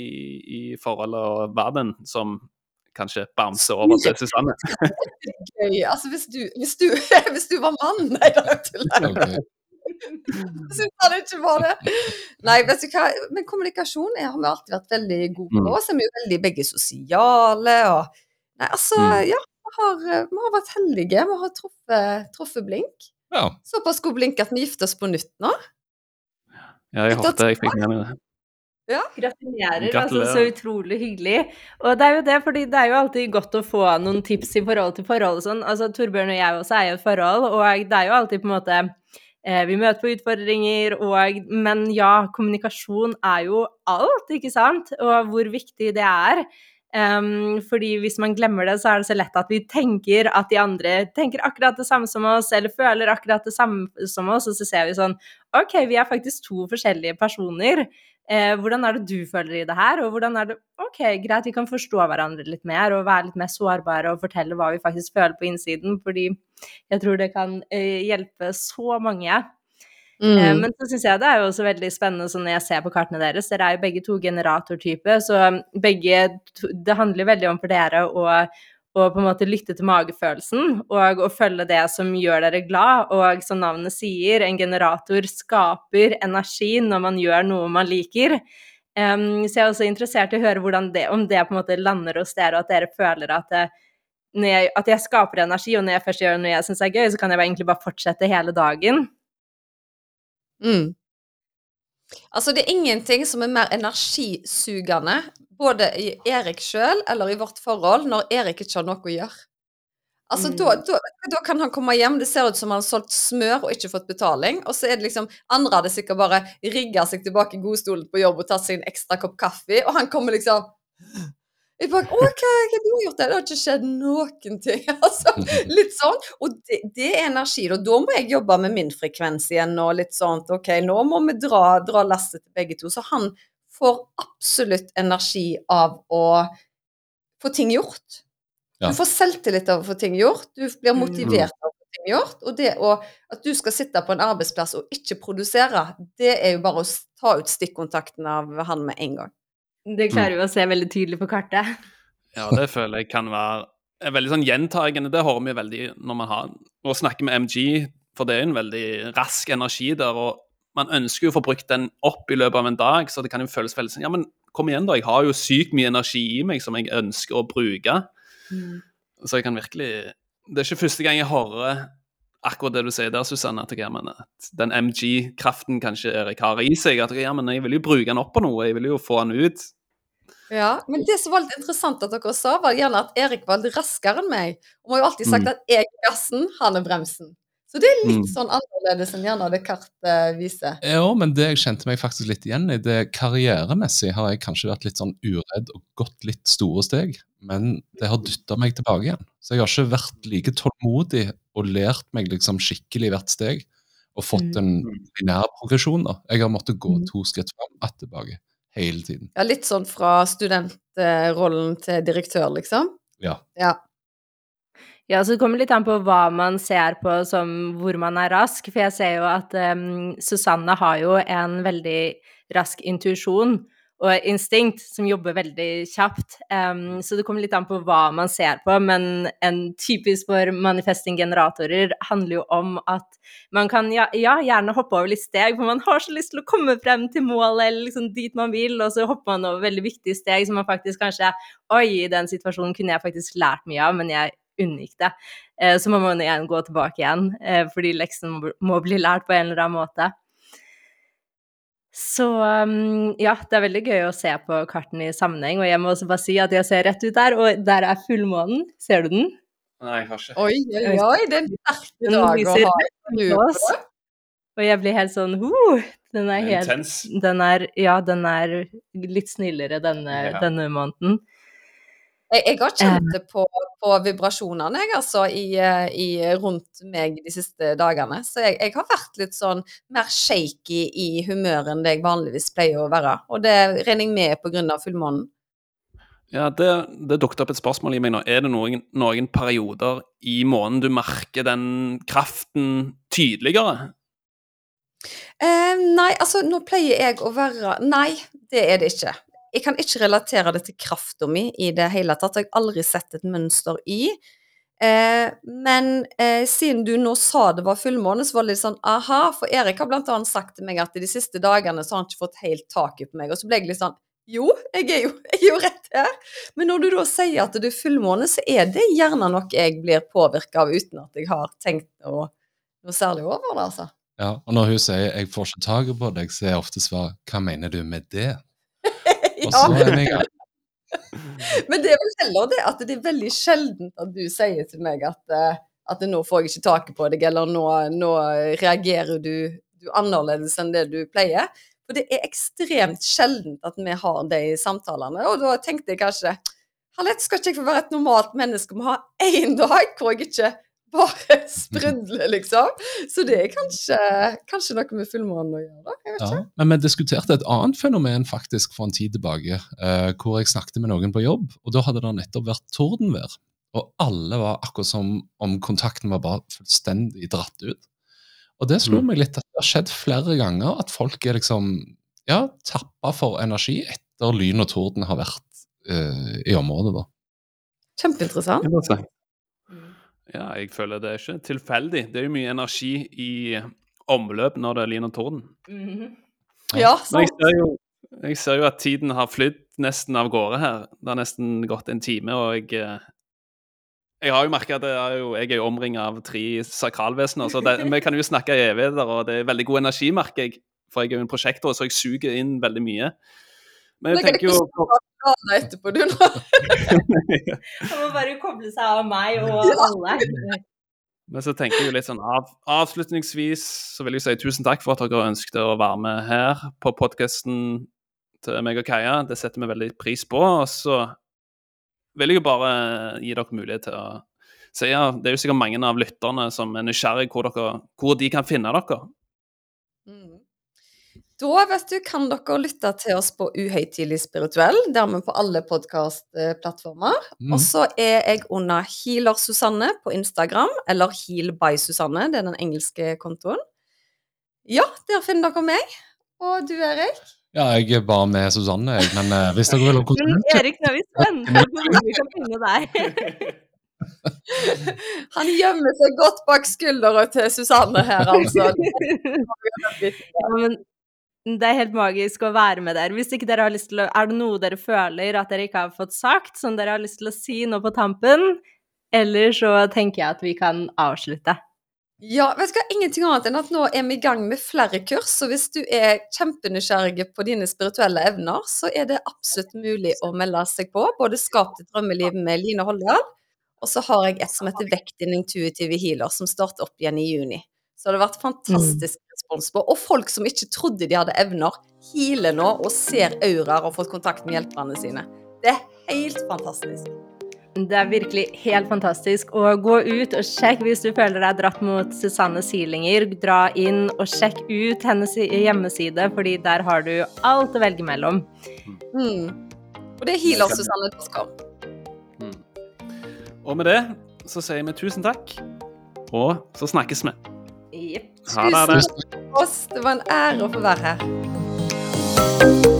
i forholdet og være den som kanskje bouncer over til Susanne. Gøy. Altså, hvis du, hvis du, hvis du var mann Nei, da tuller jeg. Jeg syns han ikke var det. Nei, vet du hva, men kommunikasjon er, har vi alltid vært veldig gode på. Mm. Så er vi jo veldig begge sosiale og Nei, altså, Mm. ja. Vi har, vi har vært heldige. Vi har truffet, truffet blink. Ja. Såpass god blink at vi gifter oss på nytt nå. Ja, jeg håpet jeg fikk med meg det. Gratulerer. Altså, så utrolig hyggelig. Og det er jo det, fordi det er jo alltid godt å få noen tips i forhold til forhold og sånn. Altså, Torbjørn og jeg også er jo i et forhold, og det er jo alltid på en måte vi møter på utfordringer, og Men ja, kommunikasjon er jo alt, ikke sant? Og hvor viktig det er. Um, fordi hvis man glemmer det, så er det så lett at vi tenker at de andre tenker akkurat det samme som oss, eller føler akkurat det samme som oss, og så ser vi sånn OK, vi er faktisk to forskjellige personer. Eh, hvordan er det du føler i det her? Og hvordan er det OK, greit, vi kan forstå hverandre litt mer og være litt mer sårbare og fortelle hva vi faktisk føler på innsiden, fordi jeg tror det kan eh, hjelpe så mange. Mm. Eh, men så syns jeg det er jo også veldig spennende sånn når jeg ser på kartene deres. Dere er jo begge to generatortype, så begge Det handler veldig om for dere å, å på en måte lytte til magefølelsen og å følge det som gjør dere glad. Og som navnet sier, en generator skaper energi når man gjør noe man liker. Um, så jeg er også interessert i å høre det, om det på en måte lander hos dere, og at dere føler at, det, jeg, at jeg skaper energi, og når jeg først gjør noe jeg syns er gøy, så kan jeg egentlig bare fortsette hele dagen. Mm. Altså, det er ingenting som er mer energisugende, både i Erik sjøl eller i vårt forhold, når Erik ikke har noe å gjøre. Altså, mm. da, da, da, kan han komme hjem, det ser ut som han har solgt smør og ikke fått betaling. Og så er det liksom Andre hadde sikkert bare rigga seg tilbake i godstolen på jobb og tatt seg en ekstra kopp kaffe, og han kommer liksom jeg bare, Å, hva har du gjort? Det har ikke skjedd noen ting. Altså, litt sånn. Og det, det, er energi. Og da må jeg jobbe med min frekvens igjen og litt sånn OK, nå må vi dra, dra lasset til begge to. Så han får absolutt energi av å få ting gjort. Ja. Du får selvtillit av å få ting gjort. Du blir mm. motivert av å få ting gjort. Og det å, at du skal sitte på en arbeidsplass og ikke produsere, det er jo bare å ta ut stikkontakten av han med en gang. Det klarer vi å se veldig tydelig på kartet. Ja, det føler jeg kan være veldig sånn gjentagende. Det hører vi veldig når man har og snakker med MG, for det er en veldig rask energi der. og man ønsker jo å få brukt den opp i løpet av en dag, så det kan jo føles veldig sånn Ja, men kom igjen, da. Jeg har jo sykt mye energi i meg som jeg ønsker å bruke. Mm. Så jeg kan virkelig Det er ikke første gang jeg hører akkurat det du sier der, Susanne. At, jeg, men, at den MG-kraften kanskje Erik har i seg. At jeg, ja, men jeg vil jo bruke den opp på noe. Jeg vil jo få den ut. Ja, men det som var litt interessant at dere sa, var gjerne at Erik var litt raskere enn meg. Og vi har jo alltid sagt mm. at jeg er gassen, han er bremsen. Så det er litt mm. sånn annerledes enn gjerne det kartet viser. Ja, men det jeg kjente meg faktisk litt igjen i, det karrieremessig har jeg kanskje vært litt sånn uredd og gått litt store steg. Men det har dytta meg tilbake igjen. Så jeg har ikke vært like tålmodig og lært meg liksom skikkelig hvert steg. Og fått en linær progresjon. da. Jeg har måttet gå mm. to skritt fram og tilbake hele tiden. Ja, Litt sånn fra studentrollen til direktør, liksom? Ja. ja. Ja, så Det kommer litt an på hva man ser på som hvor man er rask. For jeg ser jo at um, Susanne har jo en veldig rask intuisjon og instinkt som jobber veldig kjapt. Um, så det kommer litt an på hva man ser på, men en typisk for manifesting-generatorer handler jo om at man kan ja, ja, gjerne hoppe over litt steg, for man har så lyst til å komme frem til målet eller liksom dit man vil, og så hopper man over veldig viktige steg som man faktisk kanskje Oi, i den situasjonen kunne jeg faktisk lært mye av, men jeg unngikk det. Uh, så må man igjen gå tilbake igjen, uh, fordi leksen må, bli lært på en eller annen måte. Så um, ja, det er veldig gøy å se på kartene i sammenheng. Og jeg må også bare si at jeg ser rett ut der, og der er fullmånen. Ser du den? Nei, jeg har ikke. Oi, oi, oi, det er en sterk dag å ha oss. Og jeg blir helt sånn uh, Den er helt Den er, ja, den er litt snillere denne, ja. denne måneden. Jeg, har kjent det på, på vibrasjonene jeg, altså, i, eh, i, rundt meg de siste dagene. Så jeg, jeg, har vært litt sånn mer shaky i humøret enn det jeg vanligvis pleier å være. Og det regner jeg med pga. fullmånen. Ja, det, det dukket opp et spørsmål i meg nå. Er det noen, noen perioder i måneden du merker den kraften tydeligere? Eh, nei, altså nå pleier jeg å være Nei, det er det ikke jeg kan ikke relatere det til krafta mi i det hele tatt. Jeg har aldri sett et mønster i. Eh, men eh, siden du nå sa det var fullmåne, så var det litt sånn aha. For Erik har blant annet sagt til meg at de siste dagene så har han ikke fått helt taket på meg. Og så ble jeg litt sånn jo, jeg er jo, jeg er jo rett her. Men når du da sier at det er fullmåne, så er det gjerne noe jeg blir påvirka av uten at jeg har tenkt noe, noe særlig over det, altså. Ja, og når hun sier 'jeg får ikke taket på deg', så er jeg ofte svar 'hva mener du med det'? Og så er. Men det er vel heller det at det er veldig sjeldent at du sier til meg at, eh, at nå får jeg ikke taket på deg, eller nå, nå reagerer du, du annerledes enn det du pleier. For det er ekstremt sjeldent at vi har de samtalene. Og da tenkte jeg kanskje Herlighet, skal ikke jeg få være et normalt menneske og ha én dag hvor jeg ikke bare sprudler, liksom? Så det er kanskje, kanskje noe med fullmånen å gjøre. Jeg vet ikke. Ja, men vi diskuterte et annet fenomen faktisk for en tid tilbake, eh, hvor jeg snakket med noen på jobb, og da hadde det nettopp vært tordenvær. Og alle var akkurat som om kontakten var bare fullstendig dratt ut. Og det slo Mm. meg litt at det har skjedd flere ganger at folk er liksom ja, tappa for energi etter lyn og torden har vært eh, i området. da. Kjempeinteressant. Ja, jeg føler det er ikke tilfeldig. Det er jo mye energi i omløp når det er lyn og torden. Mhm. Ja, Men jeg ser, jo, jeg ser jo at tiden har flydd nesten av gårde her. Det har nesten gått en time, og jeg eh, Jeg har jo merka at er jo, jeg er jo omringa av tre sakralvesener, så det, vi kan jo snakke i evigheter, og det er veldig god energi, merker jeg. For jeg er jo en prosjektor, så jeg suger inn veldig mye. Men jeg Men tenker jo Ja, etterpå, du, nå. Han må bare koble seg av meg og alle. Men så tenker jeg jo litt sånn av, Avslutningsvis så vil jeg si tusen takk for at dere ønsket å være med her på podkasten til meg og Kaja. Det setter vi veldig pris på. Og så vil jeg jo bare gi dere mulighet til å si ja, Det er jo sikkert mange av lytterne som er nysgjerrig hvor, dere, hvor de kan finne dere. Mm. Da vet du, kan dere lytte til oss på Uhøytidelig spirituell, dermed på alle podkastplattformer. Mm. Og så er jeg under Healer Susanne på Instagram, eller Heal by Susanne, det er den engelske kontoen. Ja, der finner dere meg. Og du, Erik? Ja, jeg er bare med Susanne, jeg, men uh, hvis dere vil ha kontakt Erik, nå er vi spente på hvor vi kan finne deg. Han gjemmer seg godt bak skuldra til Susanne her, altså. Ja, men det er helt magisk å være med der. Hvis ikke dere har lyst til å Er det noe dere føler at dere ikke har fått sagt, som dere har lyst til å si nå på tampen? Eller så tenker jeg at vi kan avslutte. Ja, vet du hva, ingenting annet enn at nå er vi i gang med flere kurs, så hvis du er kjempenysgjerrig på dine spirituelle evner, så er det absolutt mulig å melde seg på. Både Skap ditt drømmeliv med Line Holdal, og så har jeg et som heter Vekt din intuitive healer, som starter opp igjen i juni. Så det har vært fantastisk respons på. Og folk som ikke trodde de hadde evner, healer nå og ser auraer og har fått kontakt med hjelperne sine. Det er helt fantastisk. Det er virkelig helt fantastisk. Og gå ut og sjekk hvis du føler deg dratt mot Susannes healinger. Dra inn og sjekk ut hennes hjemmeside, fordi der har du alt å velge mellom. Mm. Og det er healersusanne.com. Mm. Og med det så sier vi tusen takk, og så snakkes vi. Jepp. Tusen takk for oss. Det var en ære å få være her.